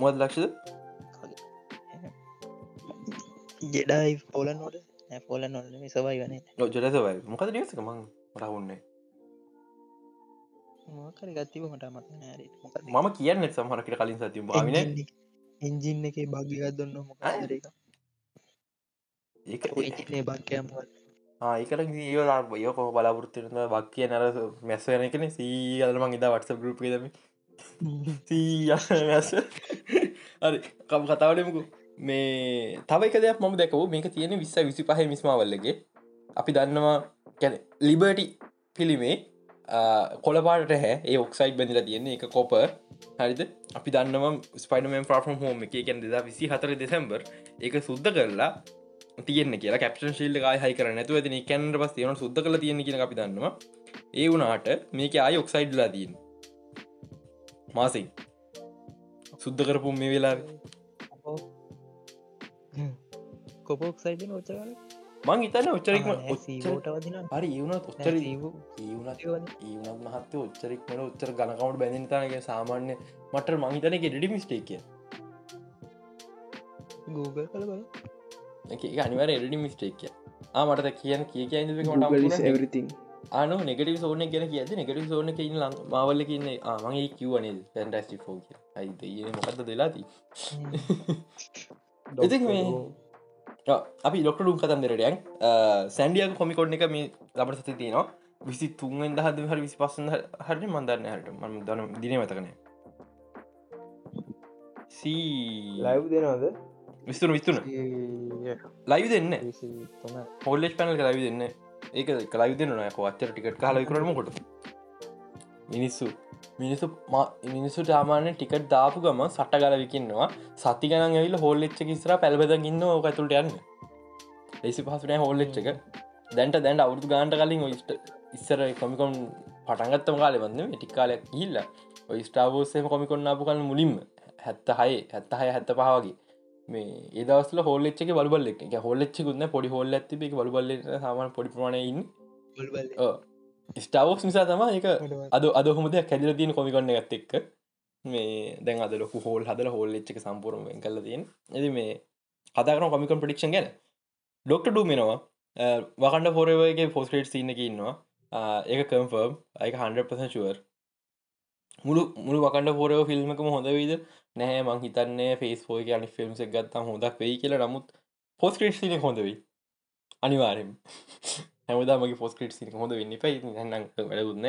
මොද ලක්ෂද ජෙඩයි පෝලන් නොට පෝල නොල සබයි වන ජොලසවයි මොකද නිසක මං රහුන්නේ මොකර ගත්තිව මට මත මම කියන්න සමහරකට කලින් සතිය භාවින එන්ජින්න එක භාගිකත් දන්න එක ඒක ඒනේ බක්කයම ඒකට ඒ යකො බලාපොරත්තුන බක් කිය නර මැස්වන එකන සීල්මං ඉදා වටස ගරුප් දම සී මැස හරි කම කතාවටමකු මේ තව එක දෙයක් මම දැකව මේක තියෙන විස්ස විසි පහ මිස්මාවල්ලගේ අපි දන්නවා කැන ලිබර්ටි පිළිමේ කොළපාට හැ. ඒ ඔක්සයිඩ් බැඳල තියෙන්නේ. එක කොප හරිද? අපි දන්නම ස්පයිනම ප්‍රම් හෝම එක. කැන් දෙදා විසි හතර දෙසැම්බර්. ඒක සුද්ද කරලා තියන්න කියලා කැප්ෂන් ශිල්ල හයි කර නැතුව ඇතින කැන්ට පස් තියන සුද්ද කල තියෙන කියෙන අපි දන්නවා. ඒ වුනාට මේක අය ඔක්සයිඩ්ලා දීන් මාසින්. සුද්ද කරපු මේ වෙලා කොපෝක් සයිඩ ඔච්චර මං ඉතන්න වදින හරි ඒවුණත් ඔච්චර ඒවුණත් මහත්ත ඔච්චරෙක්මට ඔච්චර ගනකවට බැඳින් තනගේ සාමාන්‍ය මට මහිතනක ඩඩි මිස්ටේක Google කළ බල එක අනිවර එඩි මිස්ටේක්ය මට කියන්න කිය කිය Google is everything. අනු නෙගටව සෝන ගැන කියද නෙගටව සෝන ඉන්න ලං මවල්ල කියන්නේ ආමගේ කිව්වනේ පැන්ටස්ටි ෝ කිය අයිද ඒ මොකක්ද දෙලාති ඉතින් මේ අපි ලොකටුම් කතන්දරටයන් සැන්ඩියක කොමිකොඩ් එක මේ ලබට සති තියනවා. විසි තුන්ෙන් දහද හර විසි පස්සන හරි මන්දරන්න හට ම දන දින මතකන සී ලයිව් දෙනවද විස්තුන විස්තුන ලයිව් දෙන්න. හොල්ලෙස් පැනල් ලයිව් දෙන්න. ඒක කලයි දෙන්න නය අච්චර ටිකට කාල කරම කොට මිනිස්සු. මිනිස්සු මිනිස්සු ටාමාන ටිකට දාපු ගම සට ගල විකින්නවා. සති ගන ඇවිල් හොල්ලෙච්ච ස්ර පැල්බද ඉන්න ඕක ඇතුළට යන්න. ලෙසි පහසුනෑ හොල්ලෙච්ච එක. දැන්ට දැන්ට අවුදු ගාන්ට කලින් ඔයිස්ට ඉස්සර කොමිකොන් පටන්ගත්තම කාලෙ වන්න ටික්කාලයක් ඉල්ල ඔයි ස්ටාවෝසේම කොමිකොන්නාපු කල මුලින්ම හැත්ත හය හැත්ත හය හැත්ත පහවගේ මේ ඒදවස්ල හොල්ලෙච්චක බලබල එක හොල්ලෙච්චකුන්න පොඩි හොල්ල ඇති එක බලබල සාමන පොඩි ප්‍රමාණයඉන්න ස්ටාවෝක්ස් නිසා තම එක. අද අද හොමද කැදිල තියන කොමිකොන්න එකත් එක්ක. මේ දැන් අද ලොකු හෝල් හදල හෝල් එච්චක සම්පූර්ම කල්ල තියෙන් ඇති මේ කතාකන කොමිකන් ප්‍රඩික්ෂන් ගැන. ඩොක්ට ඩුමෙනවා වකන්ඩ පොරවගේ පෝස්කේට් සින්න එක ඉන්නවා. ඒක කම්ෆර්ම් අයික 100% ශුවර් මුළු මුළු වකන්ඩ පොරව ෆිල්ම්කම හොඳ වීද නෑ මං හිතන්නේ ෆේස් ෝය යන ෆිල්ම්ස් ගත්තම් හොදක් වෙයි කියලා. නමුත් පෝස්කේට් සින හොඳවී අනිවාරෙන් [laughs] හැමදා මගේ පෝස්කේට් සින හොඳ වෙන්න පයි න්න වැඩගුන්න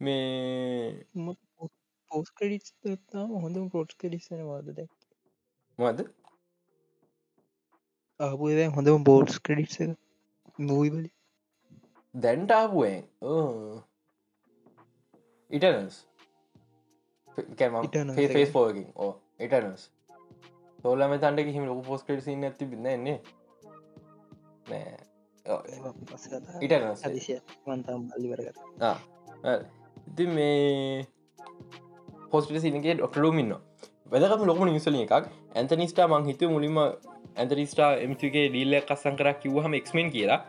මේ පෝස් ක්‍රඩිස් තාම හොඳ පෝට් කඩිස්සන වාද දැක් මද ආපුද හොඳම බෝඩ්ස් ක්‍රඩිට්ස මූවිබලි දැන්ටාපුුවෙන් ඉටනස් ෆේස් ෝකින් ඕ ඉටනස් සෝලම තන්ට හිම ලොක පෝස් කට සින්න ඇති බින්නන්නේ නෑ ඉටනස් වන්තම් අලිවරගත ඉති මේ පොස්ට සිනගේ ඩොක්ටරුමින්න වැදකම ලොකම නිසලිය එකක්. ඇන්තනිස්ටා මං හිත මුලින්ම ඇන්තනිස්ටා එමතිගේ ඩීල්ලක් අස්සං කර කිව්හම එක්මෙන් කියලා.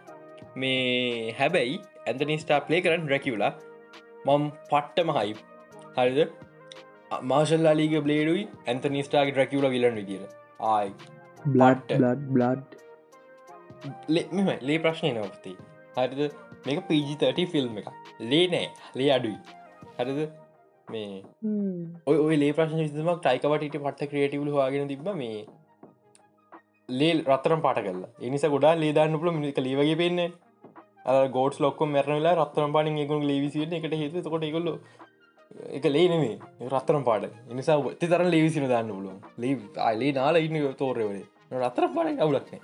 මේ හැබැයි ඇන්තනිස්ටා ප්ලේ කරන්න රැකිවලා මම් පට්ටම හයි හරිද මාශල්ලාලීග බ්ලේඩුයි ඇන්තනිස්ටාගේ ඩ්‍රැකිවල විලන් විදිර ආයි. බ්ලඩ් බ්ලඩ් බ්ලඩ් මෙම ලේ ප්‍රශ්නය නවති හරිද? මේක පීජි30 ෆිල්ම් එක ලේ නෑ. ලේ අඩුයි. හරිද? මේ ඔය ඔය ලේ ප්‍රශ්න විතමක් ටයිකවටට පට ක්‍රේටවල හවාගෙන තිබ මේ ලේ රත්තරම් පාට කල්ලා එනිස ගොඩා ලේදාන්න පුල මිනික ලේවගේ පෙන්නේ. ගෝඩ් ලොක්ක මැරනලා රත්තරම් පාඩින් එකු ලේවිසිට එකට හේතු කොට එක ලේනෙමේ රත්තරම් පාට එනිසා ති තර ලේවිසින දාන්න පුලුවන් ලේ අයිලේ නාල ඉන්න තෝරවලේ රත්තර පාට අවුලක්න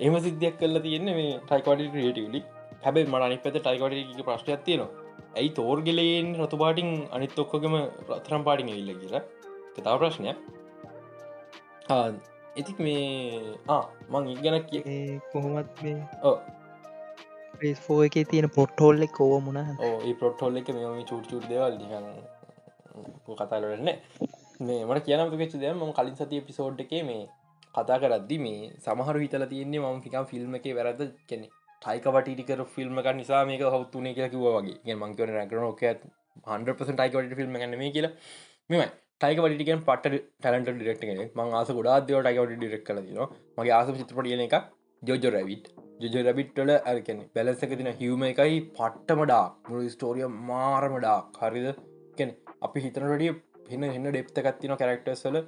එම සිද්ධයක් කල්ල තියෙන්නේ මේ ටයිකොට ක්‍රේටවලි හැබයි මට අනි පැත ටයිකොට ප්‍රශ්ටයක් තියෙනවා. ඇයි තෝර්ගෙලයෙන් රතුපාටිං අනිත් ඔක්කොගම රත්තරම් පාටිං ඉල්ල කියලා? තතාව ප්‍රශ්නයක්. ඉතික් මේ මං ඉගැන කිය කොහොමත් මේ ඕ පේස්ෆෝ එක තියෙන පොට්ටෝල්ලෙ කෝව මුණ ඒ පොට්ටොල්ල එක මෙම චුට චුට දෙවල් දිහන් කතාලරන්න මේ මට කියනතු වෙච්ච දෙම ම කලින් සතිය පිසෝඩ් එක මේ කතා කරද්දි මේ සමහර හිතල තියන්නේ මම ිකම් ෆිල්ම් එක වැරද කෙනෙ ටයිකවටිකර ෆිල්ම් එක නිසා මේක හවත්තුනේ කියලා කිව වගේ. මංකවන රැකරන ෝක 100% ටයිකට ෆිල්ම් ගන්න මේ කියලා. මෙමයි ටයික වටිකෙන් පට ටලට ඩිරෙක්ට කෙන මං ආස ගොඩා දව ටයිකට ඩිරෙක් කල න මගේ ආස චිත්‍රපටියන එක ජෝජෝ රැවිට් ජජ රැබිට්ටල ඇකන බැලසක තින හිවම එකයි පට්ටමඩා මුළු ස්ටෝරිය මාරමඩා හරිද? කෙන අපි හිතනටිය පින එන්න ඩෙප්තකත්තින කැරක්ටර්ස්වල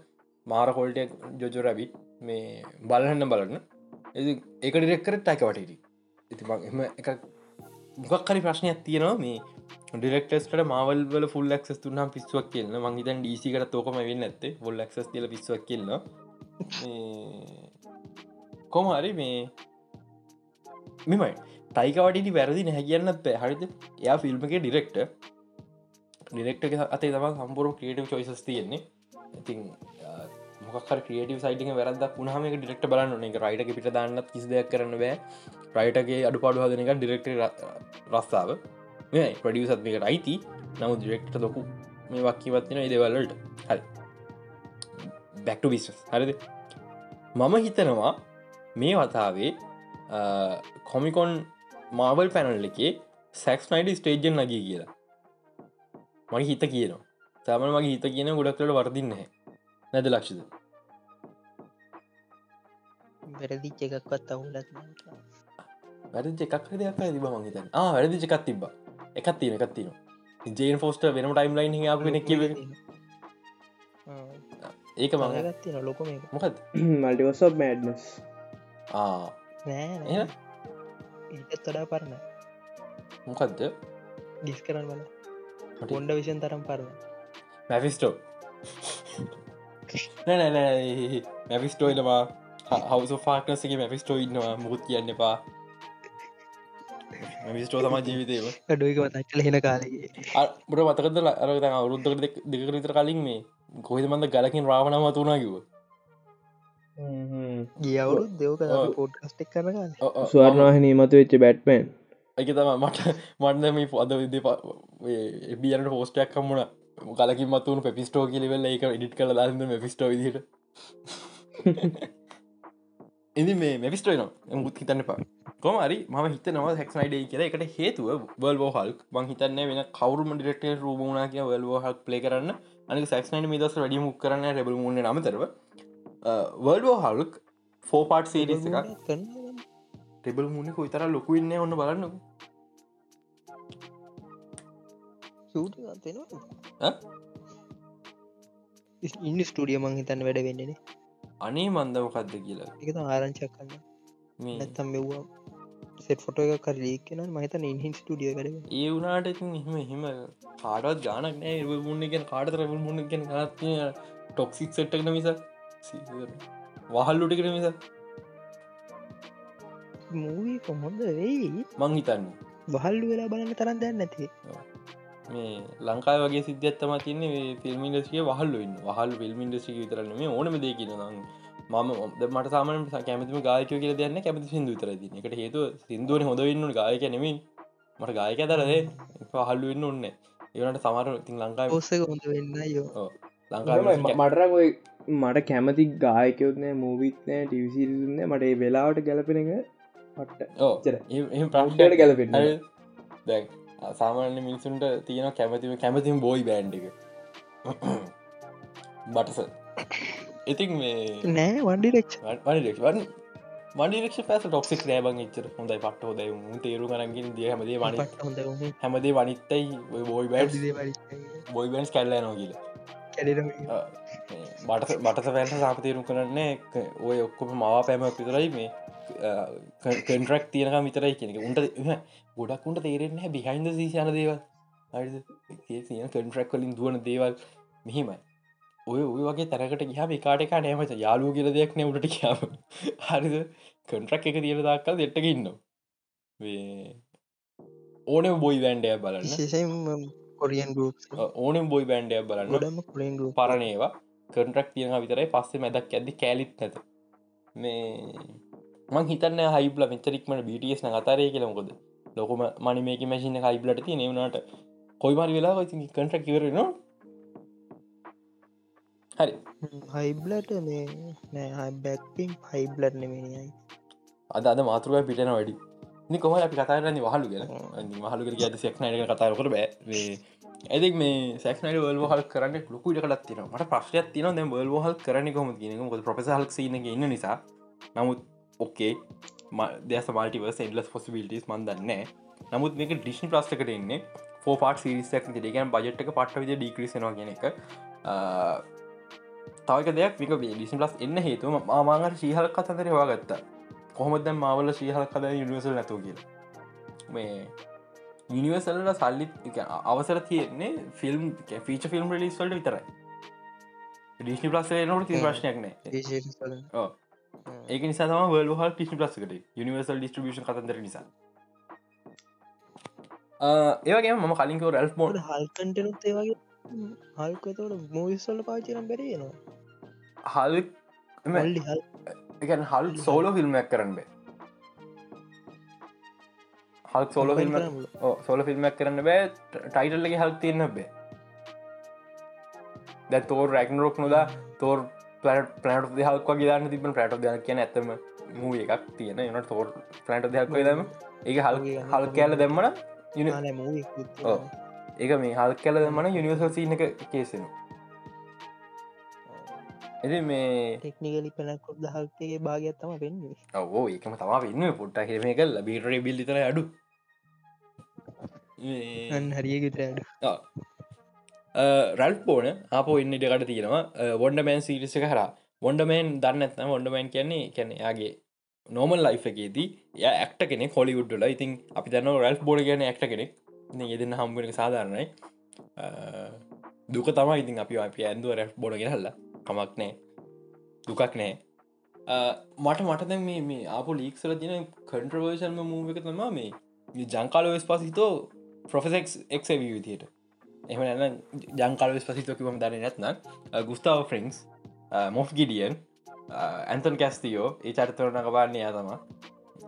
මාර කොල්ට ජොජෝ රැබිට් මේ බලහන්න බලන්න. ඒක ඩිරෙක්කර ටයික වටට ඉති එම එක මොකක්කරි ප්‍රශ්නයක් තියෙනවා මේ ඩිරෙක්ටස්ට මවල් වල ෆුල් ක්ස් තුන්නම් පිස්සුවක් කියන්න මංහිතන් ඩීසිකට තෝකම වෙන්න ඇත්තේ ොල් ක්ස් තිල පිස්සුවක් කියන්න කොමහරි මේ මෙමයි ටයිකවටට වැරදි නැහැ කියන්නත් බෑ හරිද? එයා ෆිල්ම් එක ඩිරෙක්ට ඩිරෙක්ට අතේ තම සම්පුරු ක්‍රියටව චොයිසස් තියෙන්නේ. ඉතින් මොකර ක්‍රියටව සයිටි වැරද පුහම ඩිරෙක්ට බලන්න එක රයිට පිට දන්නත් කිසි දෙයක් කරන්න බෑ. රයිටගේ අඩු පාඩු හදන එක ඩිරෙක්ට රස්සාාව. මේ ප්‍රඩියසත් මේක අයිති. නමු ඩිරෙක්ට ලොකු මේ වක්කිවත්තින ඉදවල්ලට හරි. බැක්ට විස් හරිද? මම හිතනවා මේ වතාවේ කොමිකොන් මාවල් පැනල් එකේ සැක්ස් නයිඩ ස්ටේජන් නගී කියලා. මගේ හිත කියනවා. තමන මගේ හිත කියන ගොඩක්ලට වර්දින්න නැද ලක්ෂද වැරදිච්ච එකක්වත් අවුලත් වැරදි එකක් දෙයක් තිබ මහිතන් වැරදි එකක් තිබ එකත් තියෙන එකත් තියෙන ජේන් ෆෝස්ට වෙනම ටයිම් ලයින් කෙනෙක් කිව ඒක මඟ මගත්තින ලොකොම මොකද මල්ටිවස මෑඩ්නස් ආ [laughs] නෑ ඊටත් තොඩා පරණ මොකක්ද ගිස් කරන්න වල ගොන්ඩ විෂන් තරම් පරණ මැෆිස්ටෝ නැනැ මැෆිස්ටෝයිලවා හවස ෆාක්නසගේ මැෆිස්ටෝ ඉන්නවා මුකුත් කියන්න එපා. මැවිස්ටෝ තම ජීවිතේව ඩුවක මතක්කල හෙන කාලගේ [laughs] බට මතකද අරත අවුරුද්ධක දෙක විතර කලින් මේ කොයිද මන්ද ගලකින් රාවණ මතුනා කිව ගියවුරු දෙවක ඔව්. පෝට්කස්ටෙක් කරන ස්වර්ණවාහිනී මතු වෙච්ච බැට්මන්. එක තම මට [laughs] මන්න මේ පොද විද එබියනට පෝස්ටයක් කම්මුණ කලකින් මතුවන පෙපිස්ටෝ කිලිවෙල්ල එක ඉඩිට් කළ දාන්න පිස්ටෝ විදිට එදි මේ මෙවිස්ටෝයි න මුත් හිතන්න පා කොමරි ම හිතනවා හැක්නයිඩේ කියල. එකට හේතුව බල්ෝ හල්ක් බං හිතන්න වෙන කවරුම ඩිරෙක්ට රූමුණ කිය වල්ෝ හක් පලේ කරන්න. අනි සක්නයිට මිදස් වැඩි මුක් කරන්න රැබල මුණ නමතරව වල්ෝ හල්ක් ෆෝ පාට් සේරිස් එකක්. ටෙබල් මුණ කොයිතර ලොකුවෙන්න ඔන්න බලන්නක. ඉන්න ස්ටඩිය මං හිතන්න වැඩ වෙන්නන අනේ මන්දමකක්ද කියලා. එක ආරංචක් කන්න නැත්තම් මෙව්වා සෙට ෆොට එක කර ලීක්කන මහිතන ඉන්හින් ස්ටඩිය වැඩ ඒ වුනාට එහෙම එහෙම කාඩත් ගානක් නෑ. මුන්නගෙන් කාඩ රැබල් මුන්නගෙන් ගත්ය ටොක්සික් සෙට්ටක්න මිස වහල්ලුටිකට මිස? මූවී කොහොඳ වෙයි? මං හිතන්න. වහල්ලු වෙලා බලන්න තරන් දැන්න නැති. මේ ලංකායි වගේ සිද්ධත්තම තින්නේ ෆිල්ම් ඉන්ඩස්ිය වහල්ලු ඉන්න වහල් ෆිල්ම් ඉන්ඩස්ි විතරන්න මේ ඕනම දේ කියන මම මට සාමන කැමතිම ගායකය කියල දන්න කැමති සිදු තර එකට හේතු සිින්දුවන හොඳ ඉන්න ගායක නෙමින් මට ගායක තරදේ පහල්ලු ඉන්න ඔන්න ඒනට සමර තින් ලංකායි පොස්සක හොඳ වෙන්න යෝ ලංකායි මටරකොයි මට කැමති ගායකයොත්නෑ මූවිත්නෑ ටිවිසිරන්න මට ඒ වෙලාවට ගැලපෙන එක පට්ට. ප්‍රශ්නයට ගැලපෙන්න. දැන් සාමාන්‍ය මිනිසුන්ට තියෙන කැමතිම කැමතිම බෝයි බෑන්් එක. [clears throat] බටස ඉතින් මේ නෑ වන්ඩිරෙක්් වනිරක්වන් මඩිරක්ෂ පැස ටොක්සික් නෑබං ච්චර හොඳයි පට්ට හොද තේරු කරගින් දිය හැමදේ වනි හැමදේ වනිත්තයි බෝයි බෑඩ් බෝයි බන්ස් කැල්ල නෝ කියල. කැඩ බට බටස පැල්ස සාපතේරු කරන්නේ ඔය ඔක්කොම මවා පැමක් විතරයි මේ කන්ට්‍රක් තියෙනක විතරයි කියෙනෙ උන්ට ගොඩක්කුන්ට තේරෙන්න බිහින්ද සීශන දේවල්. කන්ට්‍රක් කලින් දුවන දේවල් මෙහිමයි. ඔය ඔය වගේ තැනකට ගහම කාට එක නෑමච යාලූ කියල දෙයක් නෑමට කියාව හරිද? කන්ට්‍රක් එක තියෙන දක්කල් දෙට්ටක ඉන්න ඕන බොයි වැන්ඩය බලන්න. විශේෂයෙන් කොරියන් ගරුප් ඕනම් බොයි බෑන්ඩය බලන්න. ගොඩම කොලින් ගරුප් පරණේවා කන්ට්‍රක් තියෙන විතරයි පස්සේ මැදක් ඇද කෑලිත් නැත. මේ මං හිතන්න හයිබල මෙචරික්මට බිටස් අතරය කියලමකොද ලොකම මනි මේක මැසින හයිබලට තිය නවුණට කොයිමරි වෙලා ති කටක් කිවරන හරි. හයිබ්ලට මේ නෑ බැක්පින් හයිබ්ලට් නෙමෙනයි අද අද මාතෘක පිටන වැඩි කොම අපි කතාරන්න වහලු ගෙන මහලු කර ඇද සෙක්නයට කතාරකට බෑ. ඇදක් මේ සැක්නට වල් හල් කරන්න? ලොකුට කලත් තින මට ප්‍රශ්යක් තින ද වල් හල් කරන කොම න ො ප්‍රස හල් න ඉන්න නිසා. නමුත් ඔක්කේ දෙස මල්ටිවර්ස් එන්ලස් පොසිබිලිටස් මන්දන්න නමුත් මේක ඩිශ්න ප්‍රස්ටකට එන්නේ ෝ. පාට සිරිසක් දෙකන් බජට්ක පට විද ඩික්‍රසනවා කියන එක. තවක දෙයක්. වික ඩිසින් ලස් එන්න හේතුම මාමාගර ශීහල් කතදර වා ගත්තා කොහොමද මාවල ශීහල් කද යනිවසල් නැතු කියල? මේ යනිවසල්ල සල්ලි අවසර තියෙන්නේ ෆිල්ම් ෆීච ෆිල්ම් ලිස් වලට විතරයි. ඩිස්නි ප්ලස් නට ති ප්‍රශ්නයක් නෑ. ඒක නිසා තම වල් හල් පිස්ි ප්ලස්කට යනිවර්සල් ඩිස්ට්‍රිියෂන් කතන්දර නිසා. ඒවගේ ම කලින්ක රැල් මෝඩ හල්කටනුත් ඒවගේ හල්කතට මූවිස්සල්ල පාචිනම් බැරේනවා හල් එකන් හල් සෝලෝ ෆිල්ම්මක් කරන්න බේ. හල් සෝල ෆිල්ම් සෝල ෆිල්ම්මක් කරන්න බෑ. ටයිටල්ලගේ හල් තියන්න බේ. දැ තෝර රැක්නරොක් නොදා තෝර් පලට පලට දෙහල්ක ගේන්න තිබන ප්‍රට දෙයක් කියන ඇතම මූ එකක් තියෙන. එනට තෝර් පලට දෙයක් දම ඒ හල් හල් කෑල දෙම්මන මූ ඒක මේ හල් කැල දෙමන යනිවර්සල් සිීන එක කේසෙන එති මේ ටෙක්නිකලි පෙනකොත් දහක්ගේ භාගත්තම පෙන්න්නේ ඔවෝ ඒකම තමා වෙන්න. පොට්ට හිරම කල් බීටරේ බිල්ලිතර අඩු. අන් හරියගෙතරඩ රැල් පෝන අප ඉන්න ඉඩකට තියෙනවා. වොන්ඩමෑන් සිරිස හර වොන්ඩමෑන් දන්න ඇත්න වොන්ඩමෑන් කියන්නේ කැනෙයාගේ නෝමල් ලයි් එකේදී ය ඇක්ට කෙනෙ හොලිවුඩ්ඩල ඉතින් අපි දන්න රැල් බෝඩ කියන ඇක්ට කෙනෙක්. යෙදන්න හම්බුවන සාධාරණයි. දුක තමයි ඉතින් අපි අපි ඇන්දුව රැල් බොඩගෙන හල්ල කමක් නෑ දුකක් නෑ මට මටද මේ මේ අප ලීක්සල තින කන්ට්‍රවර්ෂන්ම මූව එක තමා මේ ජංකාල වෙස් පසිතෝ ප්‍රොෆෙසෙක් එක් විදියට එම න ජංකාල වෙස් පසිතෝ කිවම දර නැත්න ගුස්තාව ෆ්‍රෙන්ක්ස් මොෆ් ගිඩියන් ඇන්තන් කැස්තියෝ ඒ චරිතරන කපාන්නේ යා තම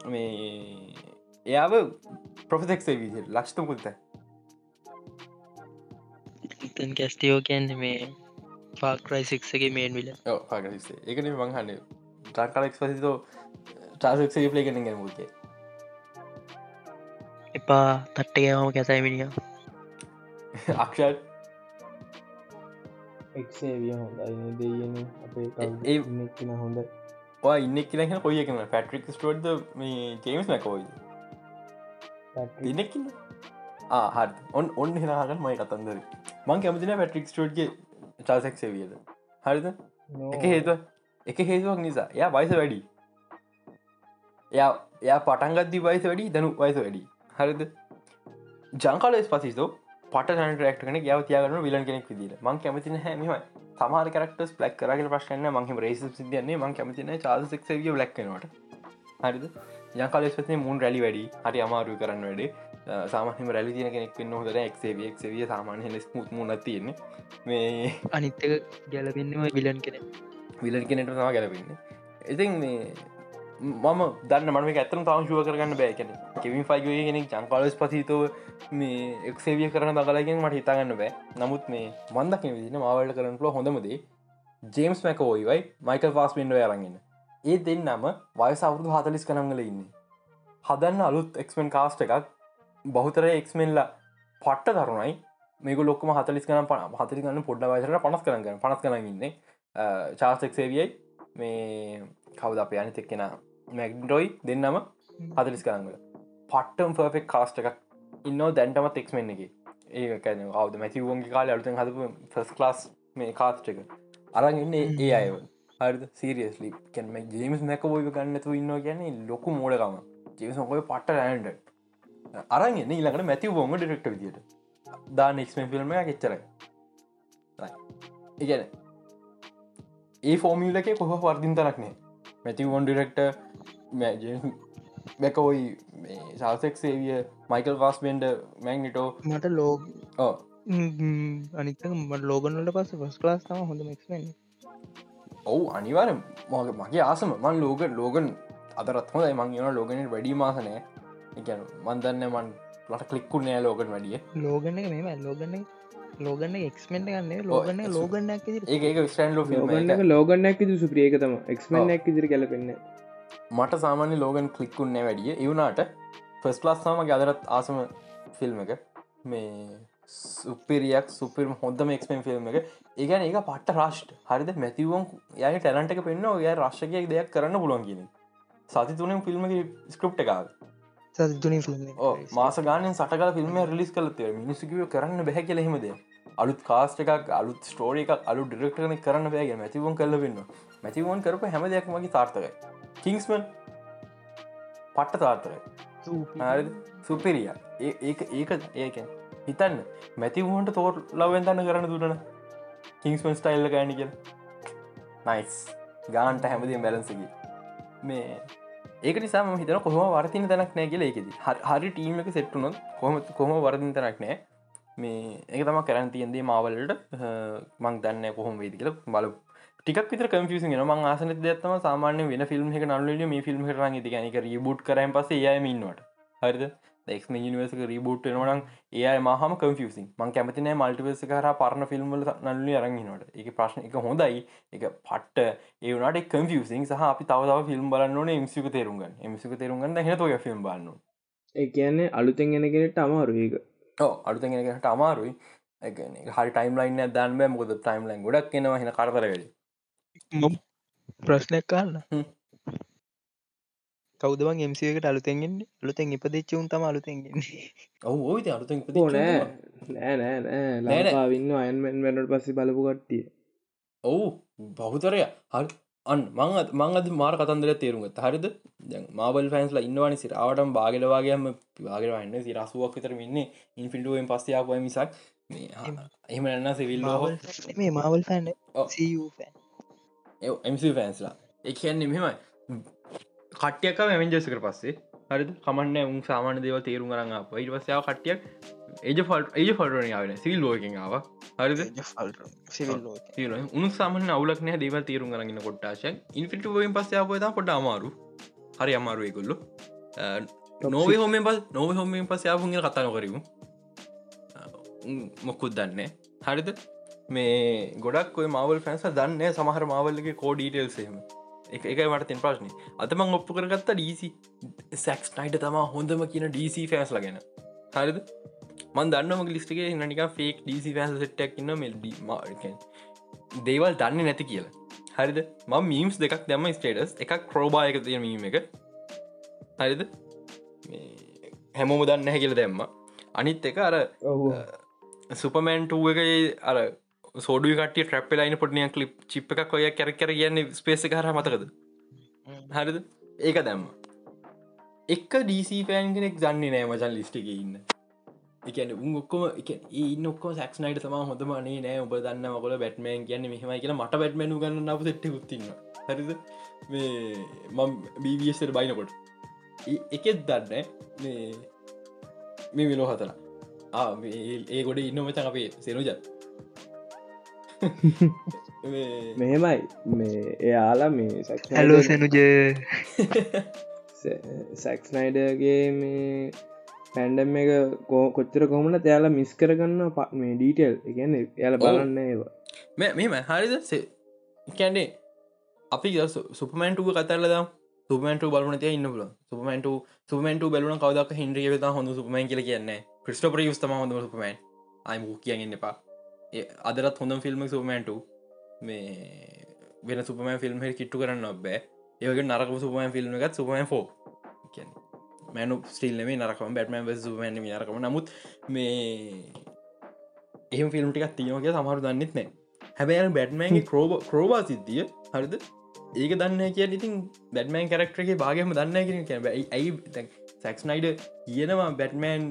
මේ එයාව ප්‍රොෆෙසෙක්සේ විදියට ලක්ෂතමුකුත්ත තන් කැස්ටියෝ කියන්න මේ පාක්‍රයිසික්ගේ මේන් විල පාගසේ එකන මංහන්න ටකලෙක් පසිතෝ ටාසක්සේ ප්ලේ කන ගැමුගේ එපා තට්ටගෑම කැසයි මිනිිය අක්ෂත් එක්සේවිය හොඳයි දෙයන අපේ ඒ- කන හොඳ ඉන්න කියලහ කොය එකන පැට්‍රික් ස්ටෝඩ් මේ ජේම්ස් මැකෝයි දිනෙක්කින්න හරි. ඔන් ඔන්න හෙනහගන් මයි කතන්දර. මං කැමතින පැට්‍රික් ස්ටෝඩ්ගේ චාසෙක් සේවියද හරිද එක හේතුව එක හේතුවක් නිසා එයා වයිස වැඩි එයා එයා පටන්ගත්දි වයිස වැඩි දනු වයිස වැඩි හරිද ජංකාලස් පසිතෝ පට ටරක්ට කන ගව තියාගන විලන් කෙනෙක් විදිල මං කැමතින හැමම සමාර කරක්ට ලක් කරග ප්‍රශ්න මං රේස සිදන්නේ මං කැමතින චාසක්සවිය ලක්නට හරිද යංකාලස් පතින මුන් රැලි වැඩි හරි අමාරු කරන්න වැඩේ සාමහම රැලි තියන කෙනෙක් වන්න හොදර එක්සවිය සාමාන්‍ය ලෙස් මුත් මුණ තියෙන්නේ. මේ අනිත්තක ගැලපෙන්න්නම විලන් කෙන විලන් කෙනෙට තම ගැලපන්න. ඉතින් මේ මම දන්න මම ඇතම තවංශුව කරගන්න බෑකැන කෙවින් ෆයිගය කෙනෙක් ජංකාලස් පසිතව මේ එක්සේවිය කරන දගලගෙන් මට හිතාගන්න බෑ. නමුත් මේ මන්දක විදින මවල්ට කරන ල හොඳමදේ ජේම්ස් මැක ෝයිවයි මයිකල් ෆාස් පින්ඩ අරගෙන ඒ දෙන්නම වයස අවුදු හතලිස් කනංගල ඉන්න. හදන්න අලුත් එක්මෙන් කාස්ට එකක් බහුතර එක්මෙන්ලා පට්ට තරුණයි මේක ලොක්කම හතලිස් කන පන හතලි කන්න පොඩ්ඩ වයසට පනස් කරගන්න පනස් කරගන්න චාසෙක්සේවියයි මේ කවද අප යනි එක්කෙන? මැක්ඩොයි දෙන්නම හතලිස් කරංගල පට්ටම් පර්ෆෙක් කාස්ට එකක් ඉන්න දැන්ටමත් එක්මෙන් එක. ඒ කැන අවද මැතිවන්ගේ කාල අලුතෙන් හදපු ෆස් කලාස් මේ කාස්ට එක. අරන් ඉන්න ඒ අය හරි සීරියස්ලි කැම ජේමස් නැක ෝය ගන්නතු ඉන්න කියන්නේ ලොකු මෝඩකම. ජේමසකොය පට්ට රෑන්ඩ අරන් එන්න ඉලකට මැතිව ෝම ඩිරෙක්ට විදිට දා නෙක්ස්මෙන් ෆිල්ම් කෙච්චරයි ඉගැන ඒ ෆෝමිලක කොහ වර්දිින් තරක් නෑ මැතිවොන් ඩිරෙක්ට බැකෝයි සාසෙක් සේවිය මයිකල් වාස් බෙන්ඩ මැංනිටෝ මට ලෝග ඕ අනිතක මට ලෝගනලට පස් කලාස් තම හොඳ මෙක්මෙන් ඔවු අනිවාර මගේ ආසම. මන් ලෝක ලෝගන් අදරත් හොඳයි. මං යන ලෝගනට වැඩි මාසනය එකන මන්දන්න මන් ලට කලික්කු නෑ ලෝකන් වැඩිය. ලෝගන්න එක මෙම ලෝගන්න ලෝගන්න එක්මෙන්ට ගන්න ලෝගන්න එක්ස්- ලෝගන්නක් ඒ ලෝ ලෝගන්නක සුප්‍රියකතම එක්මෙන්ක් ඉදිරි කලපෙන්න මට සාමාන්‍ය ලෝගන් කලික්කුන්නේ වැඩිය. එවුනාට ෆස් ලාස් සාම අදරත් ආසම ෆිල්ම් එක මේ සුපිරියක් සුපිරම හොඳම එක්මෙන් ෆිල්ම් එක. ඒගැන ඒක පට රශ්ට. හරිද? මැතිවුවන් යගේ ටැලන්ට එක පෙන්න්න ඔය රශ්කයක් දෙයක් කරන්න පුළුවන් කියන සති තුනෙන් ෆිල්ම් ස්කෘප්ට එකකාව ෆිල්ම් මාස ගානෙන් සටකල ෆිල්ම් රිලිස් කලතේ මිනිසුකිව කරන්න බැහැ කියලෙහිමද අලුත් කාස්ට එකක් අලුත් ස්ටෝරිය එකක් අලු ඩිරෙක්ටන කරන්න බෑගේ මැතිවුවන් කල්ල වෙන්න මැතිවුවන් කරප හැම දෙයක් මගේ තාර්ථකයි කිංස්මන් පට්ට තාර්ථකයි සුපිරිය ඒක ඒක ඒකෙන් හිතන්න මැතිවුවන්ට තෝර ලවෙන්තන්න කරන්න දුටන කිංස්මන් ස්ටයිල්ල ගෑනි කියල. නයිස් ගාන්ට හැමදම් බැලන්සකි මේ ඒක නිසා හිතන කොහම වර්තින තැනක් නෑ කියල එකෙද හරි ටීම එක සෙට්ටුනොත් කොම කොහම වරදින් තැනක් නෑ. මේ ඒක තම කරන් තියන්දේ මාවලට මං දන්න කොහොම වේදි කියල බලු ටික් විතර කම්පියසි න ම ආසන දත්තම සාමාන්‍ය වෙන ෆිල්ම් එක නල්ල මේ ෆිල්ම් කරන තිගනක රිබුට් කරන් පස ඒයමඉන්නට හරිද? එක් නිවර්සක රිබුට් එනවනම් ඒ මහම කම්ෆියසින් මං කැමතින මල්ටිවස කර පරණ ෆිල්ම්වල නල්ල අරගනට එක ප්‍රශ්න එක හොඳයි. එක පට්ට ඒවනට කම්ෆියසින් සහ අපි තවතාව ෆිල්ම් බලන්නන එමසික තේරුගන් එමසික තේරුගන්න හෙනතුය ෆිල්ම් බලන්න ඒ කියන්නේ අලුතෙන් ගෙනගෙනට අමාරු ඒක. අලුතගෙනට අමාරුයි. හරි ටයිම් ලයින්න දන්න මොද ටයිම් ලයින් ගොඩක් එනවා. හෙන කරතර වැඩි මම ප්‍රශ්නයක් කාන්න හ්ම්. කෞදවන් එමසිකට අලුතෙන්ගෙන් අලුතෙන් ඉපදිච්ච උන් තම අලුතෙන්ගෙන්නේ ඔව අරුතෙන් ඕ නෑ. නෑ නෑ. ලංකාවින්න අයන්මෙන් වැනට පස්සේ බලපු කට්ටිය. ඔවු බහුතරය. හරි. අන් මං මං අද මාර කතන්දර තේරුගත් හරිද? දැන් මාබල් ෆෑන්ස්ලා ඉන්නවානි සිරාවටම බාගලවාගේම පිවාගරවන්න සිරසුවක් විතර ඉන්න. ඉන්ෆිල්ටුවෙන් පස්සයාපුය මිසක් මේ එහම එන්න සිවිල්ලෝ මේ මවල් ෆැන් ඔව්. එම ෆෑන්ස්ලා එකන්නේ මෙමයි කට්ටියක මෙමෙන්ජසකට පස්සේ. හරිද? කමන්න උන් සාමාන දේව තේරුම් කරන්න පයිට පස්සයාව කට්ටියක් ඒජ ෆල්ට ඒජ ෆල්ටන යාවන සිල් ලෝකින් ආව හරිද? සිවිල්ලෝ උන් සාමන අවුලක් නෑ දේව තේරුම් කරන්න කොට්ටාශය ඉන්ෆිට ෝයින් පස්සයාපයත පොට අමාරු හරි අමාරුවයකොල්ලු නොව හෝම පස් නොව හෝමෙන් පස්සයාපුගේ කතා නොකරමු. මොකුත් දන්න හරිද? මේ ගොඩක් ඔය මවල් ෆැන්ස දන්න සමහර මවල්ලගේ කෝඩීටල්සේම එකයි මට තෙන් ප්‍රශ්නය අතමං ඔප්පු කරගත්ත ඩීසි සැක්ස් නයිට තමා හොඳම කියන ඩීසි ෆෑස් ලගෙන හරිද? මන් දන්නම ලිස්ටගේ නනික ෆේක් ඩීසි ෆෑස සෙට්ටක් ඉන්න මෙල්ඩි මාර්කන් දේවල් දන්න නැති කියලා. හරිද? ම මීම්ස් දෙකක් දැම ස්ටේටස් එකක් ක්‍රෝබායක තිය මීම එක. හරිද? හැමෝම දන්න හැ කියල දැම්ම. අනිත් එක අර සුපමෑන්ටුව එක අර සෝඩු කට ට්‍රප් ලයින පොට්නිය කලිප් චිප් එකක් ඔය කැර කර කියන්නේ ස්පේස හර මතකද? හරිද? ඒක දැම්ම. එක්ක ඩීසි පෑන් කෙනෙක් දන්නේ නෑ මචන් ලිස්ටික ඉන්න. එකන උන් ඔක්කොම එක ඉන්න ඔක්කො සක්නයිට තම හොඳම නේ නෑ. ඔබ දන්න මකොල බැට්මෑන් කියන්න මෙහමයි කියලා මට බැට්මැනු ගන්න අප සෙට්ට උත්තින්න හරිද? මේ මම් බීවිස්ට බයිනකොට. එකෙත් දන්න මේ මේ විලෝ මේ- ඒ ගොඩ ඉන්න මචන් අපේ සෙනුජත් මෙහෙමයි මේ එයාලා මේ හැලෝ සැනුජ සැක්ස්නයිඩගේ මේ පැන්ඩම් එක කෝ කොච්චර කොමට එයාලා මිස් කරගන්න මේ ඩීටෙල් එකන්න එයාල බලන්න ඒවා මේ මෙම හරිද කැන්ඩේ අපි සුපමන්ටුව කතරලද සුපමන්ට බලන තිය ඉන්න පුල සුපමන්ට සුපමන්ට බලන කවදක් හින්ද්‍රිය වෙත හොඳ සුපමන් කියල කියන්නේ ක්‍රිස්ටපර යස්තම හොඳ සුපමන් අයිම කියන්න එපා අදරත් හොඳ ෆිල්ම් සුපමන්ට මේ වෙන සුපම ෆිල්ම් හ කිට්ටු කරන්න ඔබෑ ඒක නරක සුපමන් ෆිල්ම් එකත් සුපමන් ෆෝ මැනු ස්ටිල්ලම නරකම බැටමන් සුපමන් නරකම. නමුත් මේ එහම ෆිල්ම් ටිකක් තියනක සමහරු දන්නෙත් නෑ. හැබැයි බැට්මන්ගේ ක්‍රෝබ ක්‍රෝබා සිද්ධිය හරිද? ඒක දන්න කිය ඉතින් බැටමන් කරක්ටරගේ භාගම දන්න කියෙන කැබයි ඇයි සැක්ස්නයිඩ කියනවා බැට්මෑන්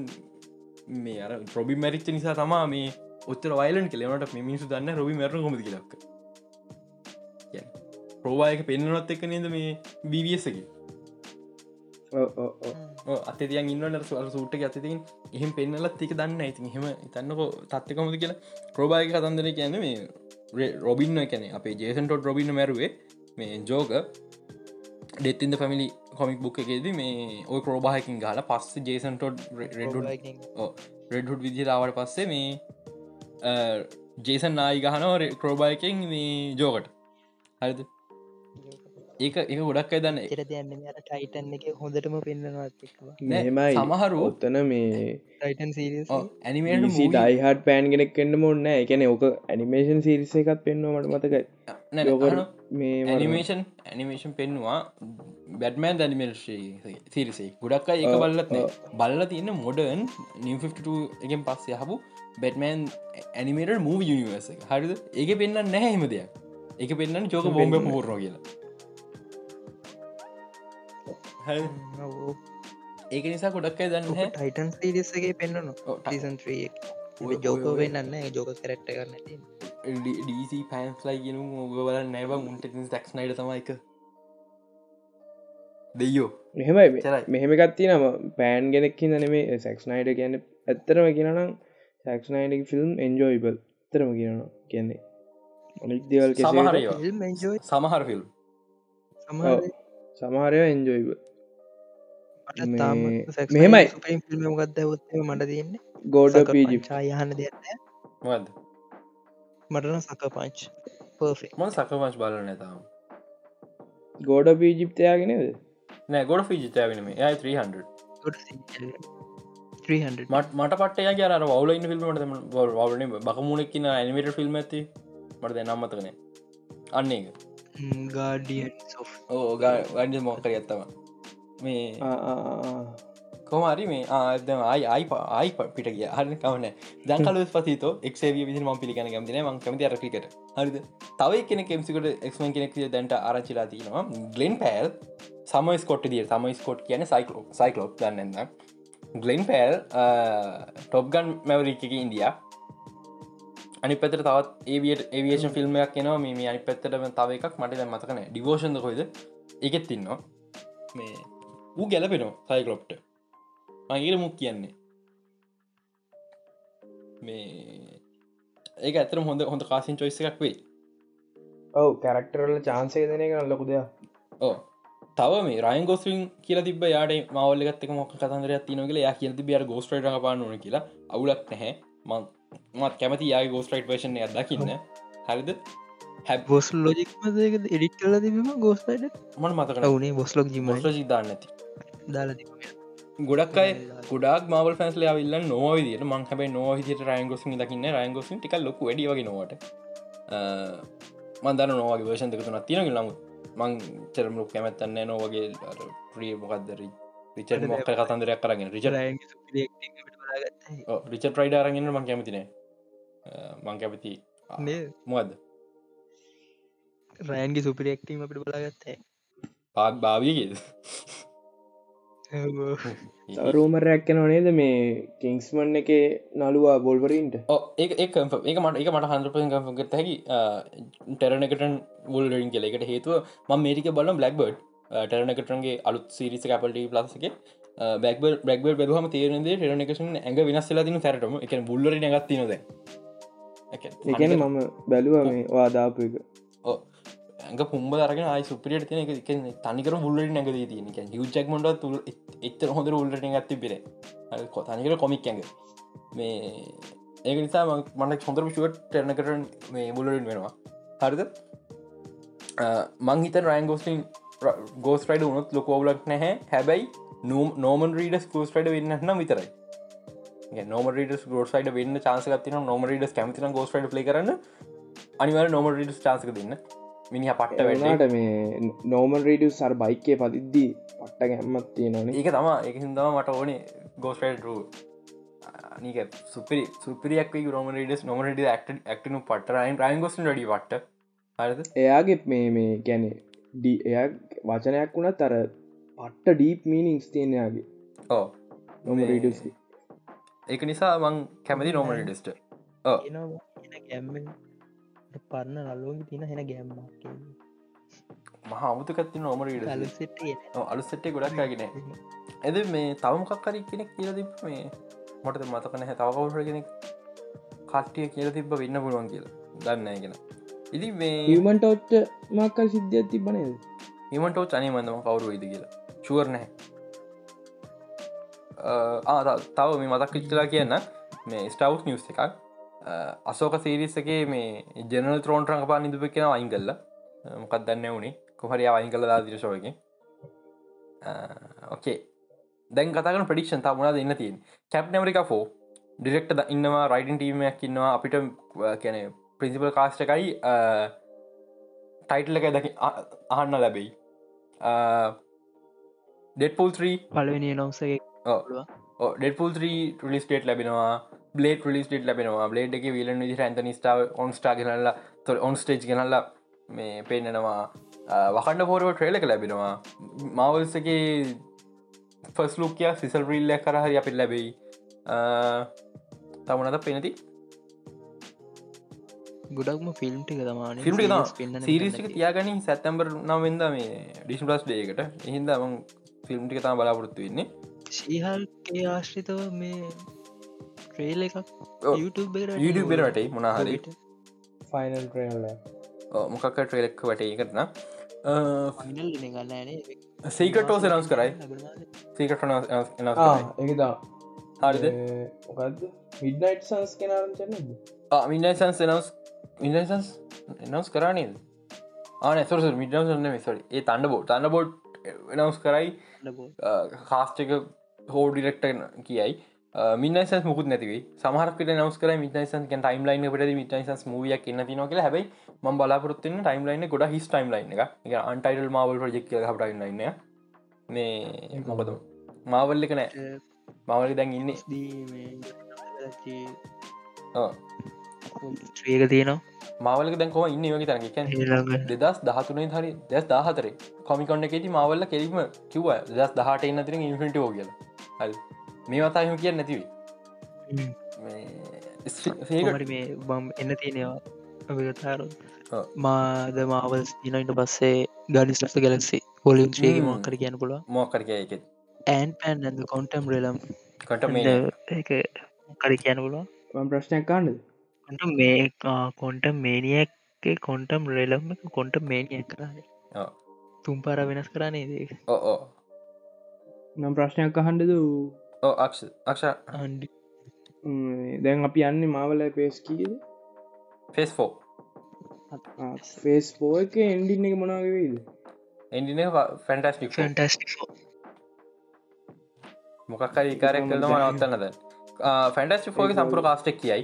මේ අර ප්‍රොබි මැරිච්ච නිසා තමා මේ ඔත්තර වයිලන් කලෙනට මිනිසු දන්න රොබි මැර කොමති ලක් ප්‍රෝවායක පෙන්න්නනොත් එක්ක නද මේ බිවියසකි අත තියන් ඉන්න සූට ඇතිතින් එහෙම පෙන්නලත් එක දන්න ඉතින් හෙම තන්නක තත්්‍යකොමති කියලා. ප්‍රෝභායක කතන්දර කියන්න මේ රොබින්න කැන අපේ ජේසන්ටොට රොබින්න මැරුවේ මේ Joker death in the family comic book එකේද මේ ඔය ප්‍රෝභායකින් ගාල පස්ස ජේසන්ටොඩ් රෙඩ්හුඩ් විදිරාවට පස්සේ මේ ජේසන් නායි ගහනව ක්‍රෝභායකින් මේ ජෝකට. හරිද? ඒක එක ගොඩක් අයි දන්න. ටයිටන් එක හොඳටම මෙහෙමයි. සමහරු ඔත්තන මේ ඇනිමේට ඩයිහට පෑන් කෙනෙක් කෙන්න්න මොන්න එකන ඕක ඇනිමේෂන් සිරිස එකත් පෙන්න්නවාට මතකයි. යෝග මේ ඇනිමේෂන් ඇනිමේෂන් පෙන්වා බැටමෑන් දැනිමේල් සිරිසේ ගොඩක් අයි එක බල්ලත්. බල්ල තියන්න මොඩර්න් නිව එකෙන් පස්සේ හපු බැටමෑන් ඇනිමේට මූව යනිවර්ස හරිද? ඒක පෙන්න්න නැහැ හෙම දෙයක්. එක පෙන්න්න චෝක බෝම්බ. පෝරෝ කියලා. හරි. ඒක නිසා ගොඩක් අයි දන්න ටයිටන් සීරියස්ගේ පෙන්න්නන ඔව්, ට- ටීසන්ත්‍රී ඔය- ජෝක වෙන්නන්න ජෝක කරට්ට කරන්න ඩීසි පෑන්ස්ලයි ගෙන ඔබ බල නැව උන්ට ටක්ස් නයිට තමයික දෙයෝ මෙහෙමයි. මෙහෙම ගත්ති නම පෑන් ගෙනෙක්කි නෙමේ සැක්ස්නයිඩ කියන්න ඇත්තරම කියනම් සැක්ස්නයිඩ ෆිල්ම් එන්ජෝයිබල් තරම කියනවා කියන්නේ. අනික් දේවල් සමහර ෆිල්ම් සමහර සමහරය එන්ජෝයිබ මට තාම මේ- මෙහෙමයි. ගෝඩ පීජි ඡායහන දෙන්න මටන සක පංච් පර්ෆෙක් මන් සකමංශ බලන නැතාම ගෝඩ පීජිප්තයාගෙනද නෑ ගොඩ ෆිජිතයාගෙන මේ යයි 300 300 මට මට පටය ගර වල ිල්මට වලන බකමුණෙක්කින ඇනිමට ෆිල්ම් ඇති මට නම්මතකන අන්න එක ගාඩිය ඕ ගඩ මොක්කර ඇත්තම මේ කොමරි මේ ආදම ආයි ආයි ආයි පිට කිය හරි කවන දංකල පසිත එක්ේ විසි ම පිළිගන ගමතින ම කමති අරකිකට හරිද? තව කෙන කෙම්සිකට එක්ම කෙනෙක් දැන්ට ආරචිලා තිනවා ගලෙන් පෑල් සම ස්කොට් දිය සම ස්කොට් කියන සයිකලෝ සයිකලෝප් දන්නන්න ගලෙන් පෑල් ටොප්ගන් මැවරික ඉන්දිය. අනි පතර තවත් ඒවියට ඒවියේෂන් ෆිල්ම්මයක් කෙනවා මේ අනි පැත්තරම තව එකක්. මට දැ මතකන ඩිවෝෂන්ද කොයිද එකෙත් තින්නවා මේ ඌ ගැලපෙනවා සයිකලොප්ට මගේට මුක් කියන්නේ? මේ ඒක ඇතර හොඳ හොඳ කාසින් චොයිස එකක් වෙයි. ඔව කැරක්ටරල චාන්සය දෙන එක ලොකු දෙයක්. ඕ තව මේ රයින් ගොස්වින් කියල තිබ යාට මවල්ලගත් මොක් කතන්දර තිනගල යා කියල බිය ගෝස්ට්‍රයිට පානුන කියලා. අවුලක් නැහැ. මං මත් කැමති යාගේ ගෝස්ට්‍රයිට් වේශන අදකින්න හරිද? ගොස් ලෝජික්මදක එඩික් කල තිබීම ගෝස්ටයිට මන මතක වනේ බොස්ලොක් මොස්ල සිද්ධන්න ඇති දාල ගොඩක් අයි ගොඩක් මවල් ෆැන්ස්ල විල්ල නොවිදිට මං හැබයි නොවිදිට රයන් ගොසින් දකින්න රයන් ගොසින් ටික ලොක වැඩියගේ නොවට මන්දර නොවගේ වේෂන් දෙක තුනක් තියෙනක නමුත් මං චරමලු කැමැත්තන්න නොවගේ ප්‍රිය මොකක්දර රිචඩ මොක්ක කතන්දරයක් කරගෙන රිච රිච ප්‍රයිඩ අරගෙන මං කැමතිනේ මං කැපති මොකද රෑන්ගේ සුපිරෙක්ටීම අපට බලාගත්තේ පාක් භාවියගේද රෝමරයක් කෙන නේද මේ කිංස්මන් එක නලුවා බොල්වරීන්ට ඒ ඒක මට එක මට හන්පෙන් කම්ගත හැකි. ටෙරනකට වල්ලින් කෙල එකට හේතුව ම මේරික බලම් බ්ලක්බර්ඩ් ටෙරනකටන්ගේ අලුත් සිරිස කපල්ට ප්ලස්ගේ බැක්බ බ්‍රක්බ බැහම තේරනදේ ටෙරනකෂන් ඇඟ වෙනස්සලා තින සැරටම. එක බුල්ලර ගත්ති නොද එකන මම බැලුව මේ වාදාපු එක ඇඟ පුම්බ දරගෙන ආයි සුපිරියට තින එක තනිකර බුල්ලට නැග තියන. යුචක්මට තුළ එච්චර හොඳර උල්ලට ගත්ති පිර තනිකර කොමික් ඇඟ. මේ ඒක නිසා මට හොඳර විශුවට ටැරනකරන මේ බුලරින් වෙනවා. හරිද? මංහිත රයින් ගෝස්ටින් ගෝස් රයිඩ උනොත් ලොකෝවලක් නැහැ. හැබැයි නෝමන් රීඩස් කෝස්ටඩ වෙන්නන්න විතරයි. නොම ඩ ගෝසයිට වන්න චාන්සකතින නොම ඩස් කැමතින ගෝස්ට ලේ කරන්න. අනිවර නොම ඩස් චාන්සක දෙන්න. මිනි පට්ට වෙන්නට මේ නෝමන් රඩිය සර් බයිකය පතිද්දී පට්ට ගැම්මත් තියෙනන ඒක තම එක හිදම මට ඕනේ ගෝස්ටඩ නක සුපරි සුපරියක් රෝම ඩස් නොමට ක්ටනු පටරයින් රයින් ගොස් ඩ පට හරද? එයාගේ මේ මේ ගැන ඩ එය වචනයක් වුණ තර පට්ට ඩීප් මීනිින්ස් තියනයාගේ ඕ නොම රඩස් ඒක නිසා මං කැමති නොම ඩස්ට ගැම්ම පරන්න නල්ලෝග තින හෙන ගැම්මක් මහමුතකත්ති නොම අලුසෙට්ටේ ගොඩක්ගෙන ඇද මේ තවමකක් කරි කෙනෙක් කියල තිබ මේ? මොටද මතකන හැ තවකවුර කෙනෙක් කට්ටිය කියල තිබ වෙන්න පුළුවන් කියලා. දන්න ගෙන ඉදි මේ ඔච්ච මක්කල් සිද්ධියක් තිබනේද හිමටෝ චනය මඳම කවරු ඉද කියලා. නැහැ. තව මේ මතක් කිච්චලා කියන්න. මේ ස්ටවස් නිියස් එකක් අසෝක සීරිස්සගේ මේ ජනල් ත්‍රෝන් රඟපා නිදුප කෙන අයින් කල්ල මොකක් දන්න වුණේ කොහරි අයින් කළ දාදිරශෝයක ඕකේ දැන් කතන ප්‍රඩික්ෂන් තා මුණ දෙන්න තියෙන් කැප් නමරික ෆෝ ඩිරෙක්ට ඉන්නවා රයිඩන් ටීමයක් ඉන්නවා. අපිට කැන ප්‍රින්සිපල් කාස්ට එකයි ටයිටල් එක දකි අහන්න ලැබෙයි. ඩෙට්පුල් 3 පලවෙනි නොසේ ඩෙටපුල් 3 රිලිස්ටේට් ලැබෙනවා බ්ලේට රිලිස්ටේට ලැබෙනවා. බ්ලේඩ් එක විලන විදි ඇත නිස්ටාව ඔන්ස්ටා ගෙනල්ලා තො ඔන් ස්ටේජ් ගෙනල්ලා මේ පෙන්න්නනවා වකණඩ පෝරුව ට්‍රේලක ලැබෙනවා. මවල්සගේ ෆස් ලුකයා සිසල් රිල්ල කරහරි අපිට ලැබෙයි. තමුණද පෙනති ගොඩක්ම ෆිල්ම් ටික තමාන ෆිල්ම් සිරිසික තියාගනින් සැත්තම්බර් නම්වෙද මේ ඩිස්ම්ලස් ඩේකට එහින්ද ම ෆිල්ම් ටික තම බලාපොරත්තු වෙන්නේ. සීහල්ගේ ආශ්‍රිතව මේ ට්‍රේල් එකක්? YouTube YouTube බෙරට මොනාහරි ෆයිනල් ට්‍රේල්ල මොකක් ට්‍රේලෙක් වටේ කරන සීකටෝ සනස් කරයි. සීකට එකදා හරිද? මිඩ්නයිට් සංස් කෙනාරචන මින්සන්ස් නස් මින්සන්ස් එනස් කරනේද ආන සොර මිඩම් මිසට ඒ තන්න බෝඩ් තන්න බෝඩ් එනස් කරයි කාස්ටක හෝ ඩිරෙක්ට කියයි මිනස මුකුත් නැතිවයි සමහරකට නවස් කර මිටයිසන් ටයිම් ලයින් පට මිටයිසන්ස් මූියක් එන්න තින කියල. හැබයි ම බලාපොරත්තින්න ටයිම් ලයින්න ගොඩ හිස් ටයිම් ලයින් එක අන්ටයිල් මවල් ප්‍රජෙක් හටයින් ලයින්න මේ මොකද? මාවල්ල එක නෑ. මවලි දැන් ඉන්න. ්‍රේක තියෙනවා. මාවලක දැන් කොම ඉන්න වගේ ඊළඟ දෙදස් දහතුනේ හරි දෙස් දාහතරේ. කොමිකොන්න එකති මවල්ල කෙරීම කිව දෙදස් දහට එන්න තිර ඉන්ෆිට ෝ කියල. හල් මේ වතාහම කිය නැතිවී හරි මේ බම් එන්න තියෙනවා අවිගතාර. මාද මාවල් දිනයිට පස්සේ ගඩිස් ලස්ත ගැලක්සි ්‍රේග හ්ම්. මක්කර කියන්න පුළුව මෝකරක එක ඇන් පැන් ඇඳ කොන්ටම් රෙලම් කට මේ කර කියන්න පුළුව මම ප්‍රශ්නයක් කාන්නද කොට මේ කොන්ට මේනියක්ගේ කොන්ටම් රෙලම් එක කොන්ට මේනියක් කරන්නේ ඔව්. තුම් පාර වෙනස් කරන්නේ දේ ඕ නම් ප්‍රශ්නයක් අහන්ඩද ඕ අක්ෂ දැන් අපි යන්න මාවල පේස් කීද ෆෙස් ෆෝ ෆේස් පෝ එක එන්ඩින්න එක මොනාගවේද එන්ඩින ෆැන්ටස්ටික් ෆැන්ටස්ටික් මොකක්කරි කාරයක් කලම නවත්තන්නද ෆැන්ටස්ටි ෆෝගේ සම්පුර කාස්ටෙක් කියයි.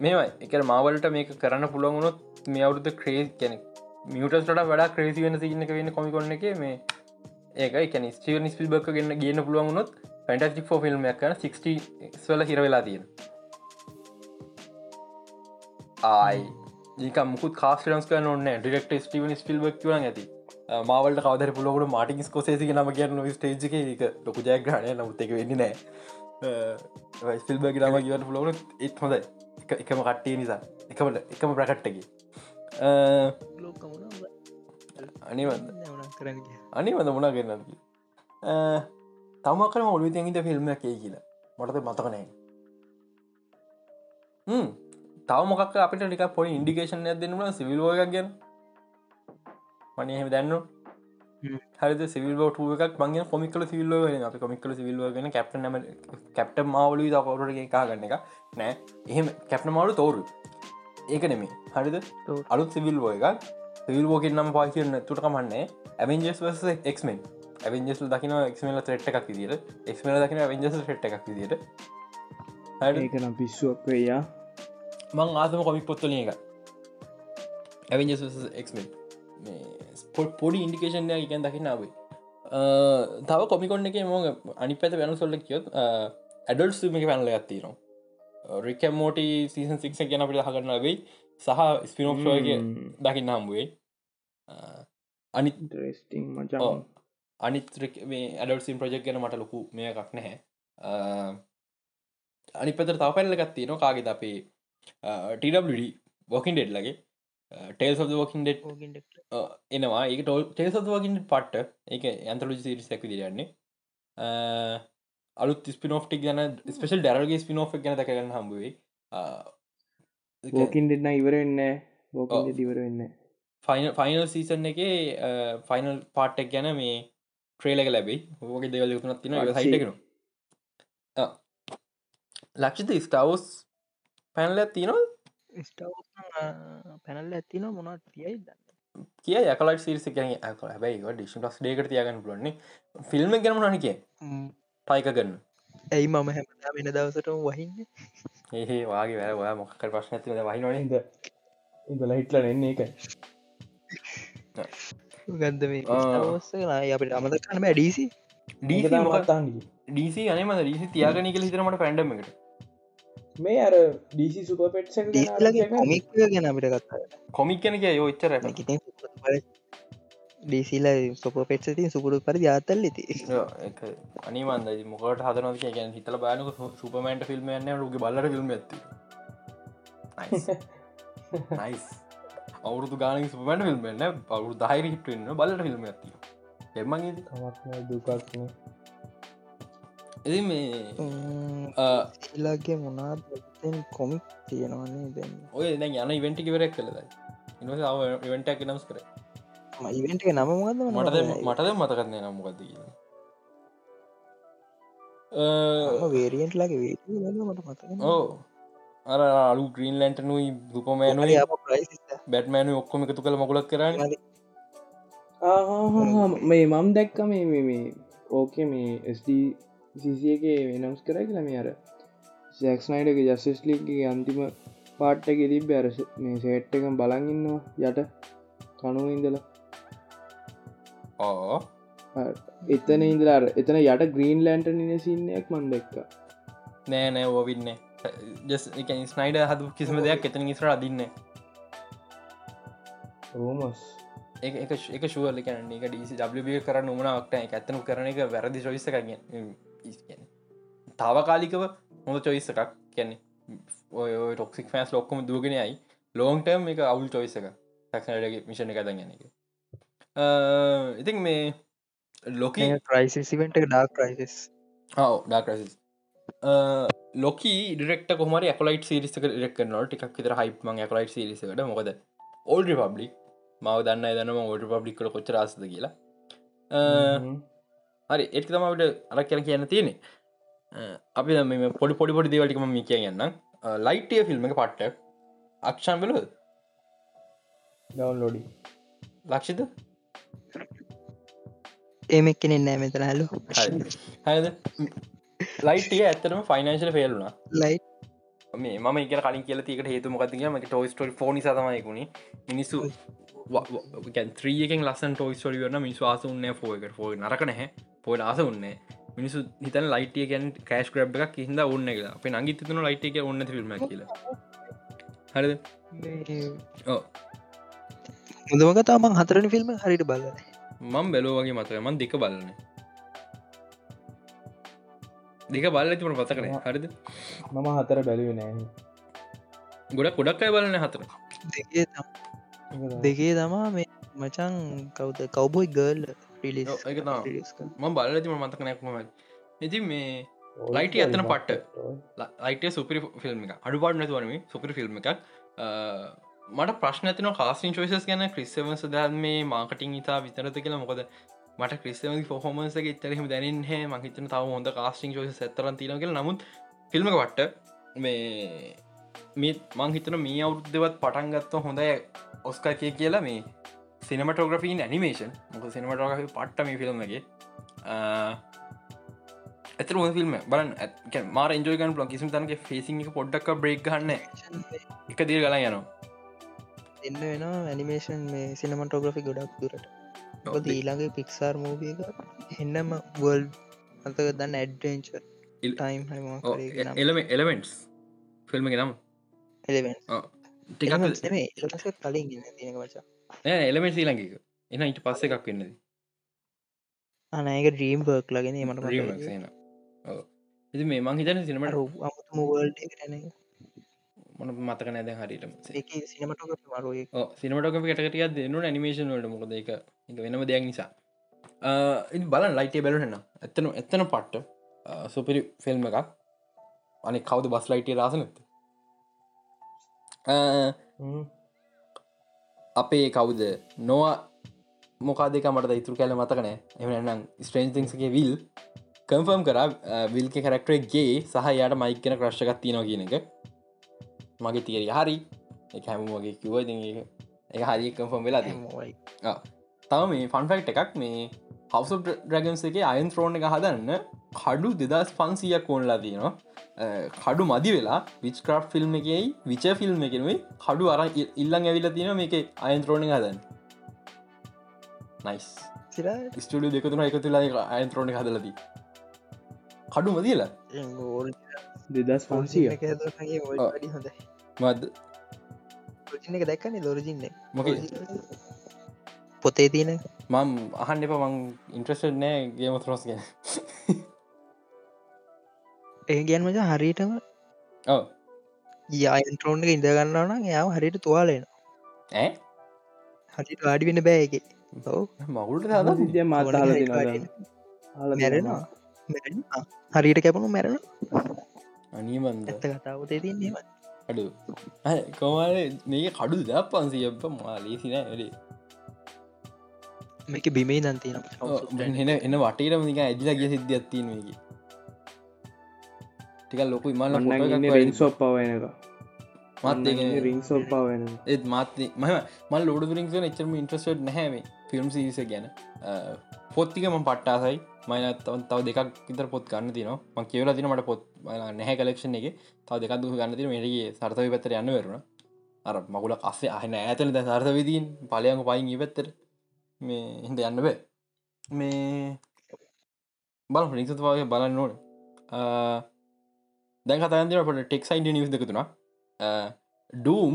මේමයි එක මාවලට මේක කරන්න පුළුවන්ගුණොත් මේ අවුරුද ක්‍රේස් කැනෙ මියටස්ට වඩා ක්‍රේසි වෙන සින්න වෙන්න කොමිකොන්න එක මේ ඒක කැන ස්ටිව නිස්පිල් බක් ගන්න ගන්න පුළුවන්ගුණොත් ෆැන්ටස්ටික් ෝ ෆිල්ම් එකන 60 වල හිරවෙලා තියෙන ආයි. ඒක මුකුත් කාස්ටරන්ස් කන ඔන්න ඩිරෙක්ට ස්ටිවන් ස්පිල් බක් වන ඇති. මාවලට කවදර පුලොකට මාටික් කොසේසි නම කියන්න ස්ටේජ් එක ලොකු ජයග්‍රහණය නමුත් එක වෙන්න නෑ. ස්පිල් බග නම කියවට පුලොට ඒත් හොඳ එකම කට්ටිය නිසා. එකමට එකම ප්‍රකට්ටකි. අනිවඳ මුණ ගන්නද තමකරම ඔලු තැහිත ෆිල්ම් එකේ කියලා මටත මතකනෑ තව මොකක් අපිට ටික පොයි ඉන්ඩිකේෂන් ඇදන්නට සිවිල්ෝගක් ගැන මනහෙම දැන්න හරි සිවිල් ට එකක් මගේ කොමිකල සිවිල්ලෝ අප කොමිකල සිවිල්ලෝ ගෙන කැප්ට නම කැප්ට මවලු දකවරට එකා ගන්න එක නෑ එහෙම කැප්න මවලු තෝරු ඒක නෙමේ හරිද. අලුත් සිවිල්ලෝ එකක්. සිවිල්ෝගෙන් නම් පාචන තුට කමන්නේ ඇවෙන්ජස් වස එක්මෙන් ඇවෙන්ජස් දකින එක්මල ට්‍රට් එකක් විදිට එක්මල දකින ඇවෙන්ජස් ට් එකක් විදිට හරි ඒකනම් පිස්සුවක් වයා මං ආතම කොමික් පොත්තල එක ඇවෙන්ජස් එක්මෙන් ස්පොට් පොඩි ඉන්ඩිකේෂන්ය එකන් දකිනාවේ තව කොමිකොන්න එක මෝග අනි පැත වෙන සොල්ල කියොත් ඇඩල් සුමික පැනල ඇත්තිනවා රික මෝටි සීසන් සික්ෂ ගැන අපිට හගන්න වෙයි සහ ස්පිනෝක්ෂෝගේ දකින්න හම්බුවේ අනි ට්‍රෙස්ටිං මචා ඔව්. අනිත් මේ ඇඩල් සිම් ප්‍රජෙක් ගැන මට ලොකු මේ එකක් නැහැ. අනි පතර තව පැල්ල ගත්තිය න කාගෙද අපේ ටඩ වකින් ඩෙඩ් ලගේ ටේල් සද වකින් ඩෙට් එනවා. ඒ ටෝල් ටේල් සද වකින් පට්ට ඒක ඇන්තලජි සිරි සැකි දිරන්නේ අලුත් ස්පිනෝට්ටික් ගැන ස්පේල් ඩරගේ ස්පිනෝ් ගැන දකගන්න හම්බුවේ බෝකින් දෙන්න ඉවරවෙන්න ඔව්. බෝකින් ඉවර වෙන්න ෆයින ෆයිනල් සීසන් එක ෆයිනල් පාට්ටක් ගැන මේ ට්‍රේලක ලැබයි. හෝගේ දෙවල තුනත් තින අච්චි. සයිටකෙන ලක්ෂිත ස්ටවස් පැනල තියනවා පැනල්ල ඇතින මොනත් තියයි දන්න. කිය යකලට සිරිස ගැන. හැබයි ඩිෂන් ලස් ඩේකට තියගන්න පුලන්නේ ෆිල්ම් ගැන නන කිය ටයික ගන්න ඇයි මම හැමදා වෙන දවසට වහින්න? ඒහේ වගේ වැෑ ඔයා මොක්කර ප්‍රශ්න ඇති වහිනන ඉද ඉඳල හිටල එන්නේ එක ගන්ද මේ අපට අමත කනම මත්තාන්ඩි ඩීසි අනම ඩීසි තියාගනක හිතරමට පැන්ඩම එකට. මේ අර ඩීසි සුප පෙට්ස ඩීලගේ කොමික් ගැන අපිට කත්තා කොමික් කනක යෝච්චර ඩීසිල සොප පෙට්සති සුපුරු පරි ජාතල් ලිති අනිමන්ද මොකට හදන ගැන හිතල බානක සුපමන්ට ෆිල්ම් න්න රුග බලට ෆිල්ම් ඇති [laughs] නයිස්. අවුරුදු ගාන සුපමට ෆිල්ම් න්න පවුරු දහිර හිටන්න බලට ෆිල්ම් ඇති එමගේ කමක් දුකක්න එති මේ ඉලාගේ මොනාත් කොමික් තියෙනවන්නේ දැන් ඔය දැන් යන ඉවෙන්ටි කිවරක් කළද ඉනව ඉවෙන්ටක් නම්ස් කර ඉවෙන්ට නම මොද මටද මතකරන්න නම්මකක්ද වේරියන්ට ලගේ වේ මට මත ඕ අර අලු ග්‍රීන් ලන්ටනුයි දුපමෑනු බැට්මෑනු ඔක්කොම එකතු කළ මකුලක් කරන්න. මේ මම් දැක්ක මේ මේ- මේ ඕකේ මේ ස්ඩසිසියගේ වෙනම්ස් කර කියල මේ අර සැක්ස්නයිඩගේ ජස්සස් ලික්ගේ අන්තිම පාට්ටක තිබ අර මේ සේට් එක බලඟන්නවා යට කනුව ඉඳලා එතන ඉදලාර එතන යට ග්‍රීන් ලෑන්ට නින සින්නයක් මන් දෙක්ක නෑ නෑ ඕවින්න ස්නයිඩ හතු කිසිම දෙයක් එතන ඉස්ර අදින්න රෝමස් එක ශුවල කන එක ඩ කරන්න උමනාක්ට ඇත්තනු කරන එක වැරදි චොයිස කරන්න තාවකාලිකව හොඳ චොයිස එකක්. කියන්නේ ඔය ටොක්සික් ෆෑස් ලොක්කොම දුවගෙනයයි ලෝන්ටර්ම් එක අවුල් චොයිස එක ටක්නටගේ මිෂණ එක දගන්න එක ඉතින් මේ Loki ක්‍රයිසිසිවට dark crisis dark crisis Loki ඩෙක්ට කොමර කලයිට සිරිස රෙක් නොට ටික් විතර හයිප ම කලයිට සිරිසකට මොකද ඕල්ඩ පබ්ලික් මව දන්න දන්නම ඕඩ පබ්ලික් කල කොච්ච රාසද කියලා. හරි. එත් තමට අර කියල කියන්න තියෙනෙ අපි දම පොඩි පොඩි පොඩි දේවටිකම මේ කියන්න ලයිටය ෆිල්ම් එක පට්ට අක්ෂන් බල ඩවන්ලෝඩි ලක්ෂිත ඒමක් කෙනෙ නෑ මෙතන හැලු හද ලයිටිය ඇත්තරම ෆයිනන්ශල ෆෙල්ුණා ලයි මේ ම එක කලින් කියල තිකට හේතු මොකක්තිගේ මට ටෝයි ස්ටෝරි ෆෝනි සතමයකුණේ මිනිස්සු ත්‍රියකෙන් ලස්සන් ටෝයි ස්ටෝරි වරන මිනිස් ආස උන්න ෆෝය නරක නැහැ. පොඩ ආස උන්නේ මිනිසු හිතන ලයිටිය ගැන් කෑස් කරබ් එකක් හිද ඔන්න එක අප නගිතතුන ලයිට එක ඔන්න ෆිල්ම් කියල. හරිද? ඕ මුදමක තමන් හතරන ෆිල්ම් හරිට බල මං බැලෝ වගේ මතක මන් දෙක බලන්න දෙක බල්ල තිමට පතකන හරිද? මම හතර බැලුව නෑ. ගොඩ කොඩක් අය බලන්න හතර. දෙකේ තම මේ මචන් කවුද? කවබොයි ගර්ල් පිලි. ම බල්ල තිම මතක නැක්ම ඉති මේ ලයිටි ඇත්තන පට්ට. ලයිට සුපරි ෆිල්ම් එක අඩු පාට නැතුවනම සුපරි ෆිල්ම් එකක් මට ප්‍රශ්න තින කාස්ටින් චෝයිසස් ගැන. ක්‍රිස්සවන්ස දන් මේ මාකටිං ඉතා විතරත කියලා. මොකද මට ක්‍රිස්තම ෆොහොමන්සගේ ඉතරහෙම දැනහ මහිතන තව හොඳ කාස්ටිං චෝස ඇතරන් තිනකල නමුත් ෆිල්ම් පට්ට මේ මේ මං හිතන මේ අවුද්ධවත් පටන්ගත්ව හොඳ ඔස්කා කිය කියලා මේ සිනමටෝග්‍රපීන් ඇනිමේෂන් මොක සිනමටෝග පට්ට මේ ෆිල්ම්ගේ ඇතර හො ෆිල්ම් බලන් මාර ඉන්ජෝගන් ලො කිසිම තනගේ ෆේසිං පොඩ්ඩක් බ්‍රේක් ගන්න එක දිල් ගලා යනවා එන්න වෙන ඇනිමේෂන් මේ සිනමටෝග්‍රෆි ගොඩක් දුරට. ඊළඟගේ පික්සාර් මූවිය එන්නම වල් අතක දන්න ඇඩ්වෙන්ච ඉල්- ටයිම් එලම එලමෙන්ටස් ෆිල්ම් එක නම්. එලෙවෙන් ටිකක් නේ ලස කලින් ඉන්න තියෙනක වචා එලමෙන්ට ඊලඟක එන ඉට පස්ස එකක් වෙන්නද අනයක ඩ්‍රීම් බර්ක් ලගෙන මට ඉති මේ මං හිතන සිනමට අමුතුම වල්ඩ මොන මතක නැද මරුව සිනමටක කටකටිය දෙන්නු නිමේෂන් වලට මොකද එක එක වෙනම දෙයක් නිසා. ඉ බලන් ලයිටේ බැලුහෙන ඇත්තන එත්තන පට්ට සුපිරි ෆිල්ම් එකක්. අනෙ කවද බස් ලයිටේ රාස නැත අපේ කවුද? නොවා මොකාදක මට ඉතුර කැල මතකනෑ එමනම් ස්ට්‍රේන්තිංසගේ විල් කම්ෆර්ම් කර. විල්ක කරක්ටරගේ සහ යට මයික් කෙන ක්‍රශ්කත් තියනවා කියන එක මගේ තිේරි හරි. එක හැමෝගේ කිව එක හරි කම්ෆර්ම් වෙලා තම මේ ෆන්ෆෙක්් එකක් මේ හවස ඩ්‍රගන්ස් එක අයන් ත්‍රෝණ එක හදන්න කඩු දෙදස් පන්සියක් කෝන්ලා තියෙනවා කඩු මදි වෙලා විච්ක්‍රප් ෆිල්ම් එකයි විච ෆිල්ම් එකෙනුයි කඩු අර ඉල්ලං ඇවිල තියෙන මේක අයන් ත්‍රෝණ හදන්න. නයිස් ස්ටඩිය දෙකතුන එක තුලා අයන් ත්‍රෝණ හදලදී කඩු මදිලා දෙදස් පන්සිය එක දැක්කන්නේ ලොරජින්න මොක? පොතේ තියෙන. මම් අහන්න එප මං ඉන්ට්‍රස්ට නෑ ගේම ත්‍රෝස් ගැන. ඒ ගැන් මච හරිටම ඔව. යායින්ට්‍රෝන්් එක ඉඳගන්නවන යාම හරිට තුවාලෙන ඇ හරිට අඩි වෙන බෑ එක ඔව. මවුල්ට සිදිය මාතාල මැරෙනවා. හරියට කැපුණු මැරෙන අනීමන්ද ඇත්ත කතාවතේ තින්නේම අඩු. කොමල මේ කඩු ද පන්සියප මාලේසින වැඩේ. මේක බිමේ දන්තින එන එන්න වටේට නික ඇදිලා ගිය සිද්ධ ඇත්තින මේක. ටික ලොකු ඉමල්ල රින් සොප් පවයනක මත් රින් සොප් පවන ඒත් මාත් මම මල් ලෝඩ රිින්ස එච්චරම ඉන්ට්‍රස්ට නැහැම ෆිල්ම් සිරිස ගැන. පොත්තිකම පට්ටාසයි. මයිනත් තව දෙකක් විතර පොත් ගන්න තින ම කියවල තින මට පොත් නැහැ කලක්ෂණ එක. තව දෙකක් දුහ ගන්න තින මේටගේ සර්තව පැතර යන්න වරුණ අර මකුල අස්සේ අහන ඇතන ද සර්ත විදීන් පලයංග පයින් ඉපත්තර මේ හිද යන්න බෑ. මේ බල ිනිසතුවාගේ බලන්න ඕන. දැන් කතන්දර පට ටෙක්සයින්ට නිවස් දෙකතුනා ඩූම්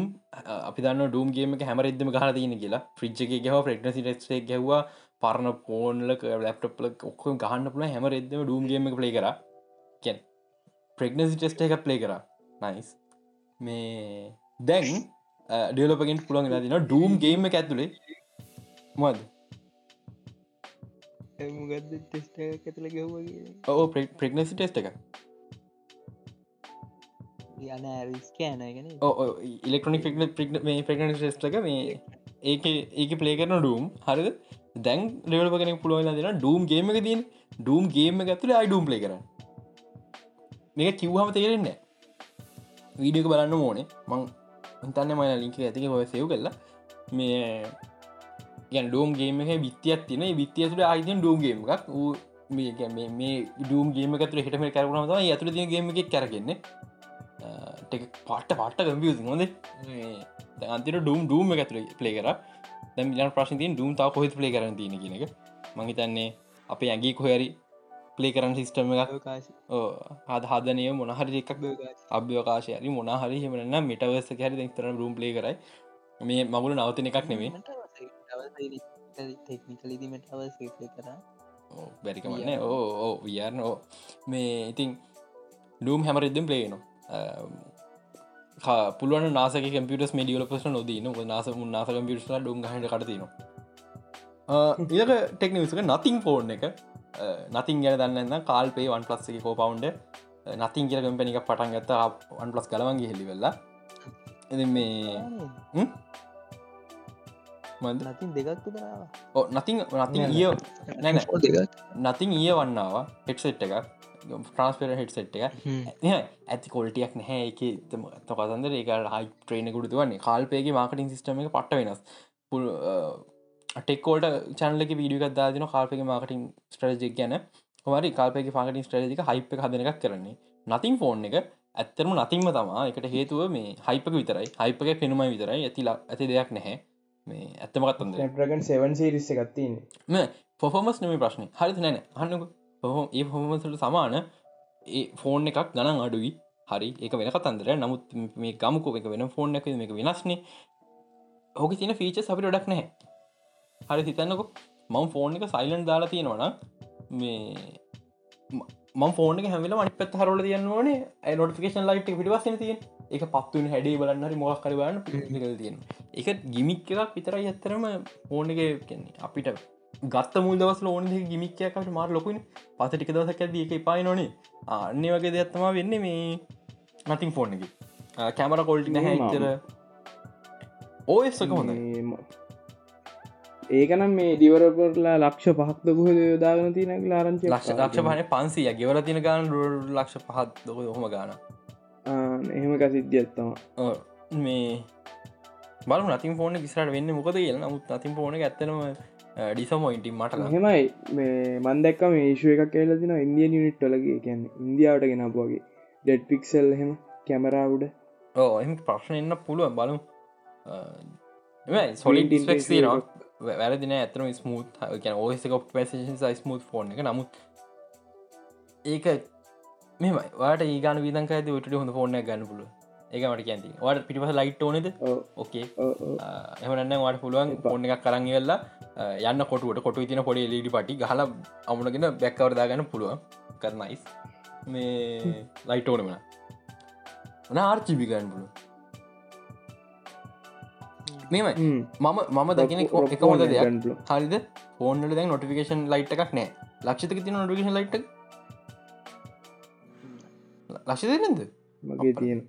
අපි දන්න ඩූම් ගේම හැමරෙදම ගහ තියන කියලා. ෆ්‍රිච්ච එක ගැව ප්‍රෙක්නසි ටේ ගැව්වා පරණ පෝන්ලක ලප්ටප්ල ඔක්කො ගහන්න පුළ හැමරෙදම ඩූම් ගේම ප්ලේ කර. කැන් ප්‍රෙක්නසි ටෙස්ට එක ප්ලේ කර. නයිස් මේ දැන් ඩියලපගෙන් පුළන් තින ඩූම් ගේම ඇතුළේ මොද ගැව්වගේ ඕ ප්‍රෙක්නසි ටෙස්ට එක. යන ඉලෙක්ට්‍රොනික් මේ ප්‍රෙක්න ටෙස්ටක මේ ඒක ඒක ප්ලේ කරන ඩූම් හරිද? දැන් ලෙවල්පගෙන පුළුවන් දෙන ඩූම් ගේම එක තින් ඩූම් ගේම ඇතුළ අයිඩුම් ප්ලේ කර මේක කිව්හම තේරෙන්නේ වීඩියක බලන්න ඕනේ. මං උන්තන්න මන ලිංක ඇතික හොය සෙව් කරලා මේ ගැන් ඩෝම් ගේම එක විත්තියක් තින විත්තියතුට අයිතින් ඩෝම් ගේම එකක්. වූ මේ මේ ඩූම් ගේම තුර හිටම කරුණ ම ඇතුර ති ගේම එක කරගන්න පට පට කම්පියස හොඳ අන්තිර ඩූම් ඩූම ඇතුර ප්ලේ කර. දැම් ිලන් ප්‍රශ්න තින් ඩූම් තාව කොහෙත් ප්ලේ කරන තින කියෙනක මහිතන්නේ අපේ ඇගේ කොහරි ප්ලේ කරන සිිස්ටම එකක්. හද හදනය මොනහරි එකක් අභ්‍යවකාශයරි මොනහරි හෙමන මිටවස හැරි තර රුම් ප්ලේ කරයි. මේ මගුල නවතන එකක් නෙමේ බැරිකමන්න ඕ වියරන ඕ මේ ඉතින් ඩූම් හැමරෙදම් ප්ලේනවා පුළුව නාස කම්පියටස් මඩියල පස නොදීන නාස නාස කම්පියටස් ඩුම් හට කටතින ඉක ටෙක්නිසක නතින් ෆෝර්න් එක නතින් ගැන දන්න කාල්පේ වන් පලස් එක කෝ පවන්්ඩ නතින් කියර කම්පැනික පටන් ගත්ත වන් පලස් කලවන්ගේ හෙළි වෙල්ලා එ මේ මන්ද නතින් දෙකක් ඕ නතින් නතින් ඒ නතින් ඒ වන්නාව හෙට්සෙට් එක ට්‍රන්ස්පර හෙට සෙට් එක ඇති කොල්ටියක් නැහැ. එක තකසන්ද ඒක හයි ට්‍රේන ගුඩු වන්නේ. කාල්පයගේ මාර්කටින් සිස්ටම එක පට වෙනස්. පුල් ටෙක්කෝට චනලක වීඩිය දාන කාල්පක මාර්කටින් ස්ට්‍රජක් ගැන. හමරි කාල්පක පාකටින් ස්ට්‍රජික හයිප හදන එකක් කරන්නේ. නතින් ෆෝන් එක ඇත්තරම නතින්ම තමා. එකට හේතුව මේ හයිපක විතරයි. හයිපක පෙනුමයි විතරයි. ඇතිලා ඇති දෙයක් නැහැ. මේ ඇත්තමකත්තන්ද ප්‍රගන් 7 සිරිස්ස ගත්තින්න මේ පොෆෝමස් නම ප්‍රශ්න. හරි නැන හන්නක පොහොම ඒ හොමසට සමාන ඒ ෆෝන් එකක් ගණන් අඩුවී හරි. ඒක වෙන කතන්දර නමුත් මේ ගමකෝ එක වෙන ෆෝන් එක එක වෙනස්නේ. හෝක තින ෆීච අපි ඩක් නැහැ හරි හිතන්නකො. මං ෆෝන් එක සයිලන්් දාලා තියෙනවන මේ ම ෆෝන හැමල මට පත් හරල තියන්න ඕනේ. නොටිකේෂන් ලයිට් පිටිවස්සන තිය එක පත්තුන හැඩේ බලන්නරි මොක් කරබන්න පිල් තියෙන එක ගිමික් එකක් විතරයි ඇත්තරම ෆෝන එක කියන්නේ. අපිට ගත්ත මුල් දවස් ලෝන ගිමික්කයකට මාර ලොකුයින් පස ටික දවසක් ඇද එක පායි නොනේ අන්නේ වගේ දෙයක්ත්තමා වෙන්න මේ නතින් ෆෝන් එක. කැමර කොල්ටි නැහැ ඉතර ඕස්සක හොඳ ඒකනම් මේ දිවරපරලා ලක්ෂ පහක්ද ගහ යොදාගන තියන ලාරංචි ලක්ෂ ලක්ෂ පහන පන්සිය. ගෙවල තින ගාන ලක්ෂ පහත් දොක හොම ගාන. එහෙම කසිද්ධියත්තම මේ බල නතින් ෆෝන කිසට වෙන්න මොකද කියල. නමුත් නතින් ෆෝන ඇත්තනම ඩිසමෝයින්ටි මට හෙමයි මේ මන්දක්කම ඒශුව එකක් කියල තින ඉන්දිය නිට් වලගේ කියන්න ඉන්දියාවට ගෙනපුගේ ඩෙඩ් පික්සල් හෙම කැමරාවුඩ ඕ එම ප්‍රශ්න එන්න පුළුවන්. බලු සොලින් ඩිස්පෙක් නවා වැරදින ඇතන ස්මූත් කියන ඕසක ප ස්මූත් ෆෝන් එක. නමුත් ඒක මෙම වාට ඒගන විදක ඇති ට හොඳ ෆෝන ගන්න පුළුව ඒක මට කියන්ති වට පිටිපස ලයිට් ඕනෙද? ඕකේ එහමන්න වාට පුළුවන් ෆෝන් එකක් කරන්න වෙල්ලා යන්න කොටුවට. කොටු තින පොඩි ලීඩි පටි හල අමුණගෙන බැක්කවරදාගන්න පුළුවන්. කරනයිස් මේ ලයිට ඕනමන වන ආර්චිබිගන්න පුළුව මෙම මම මම දකින එක හොඳ දෙයක්. හරිද? ෆෝන්ට දැ නොටිකේෂන් ලයිට් එකක් නෑ ලක්ෂතක තින නොටිකේෂන් ලයිට් ලක්ෂ දෙනද මගේ තියෙන.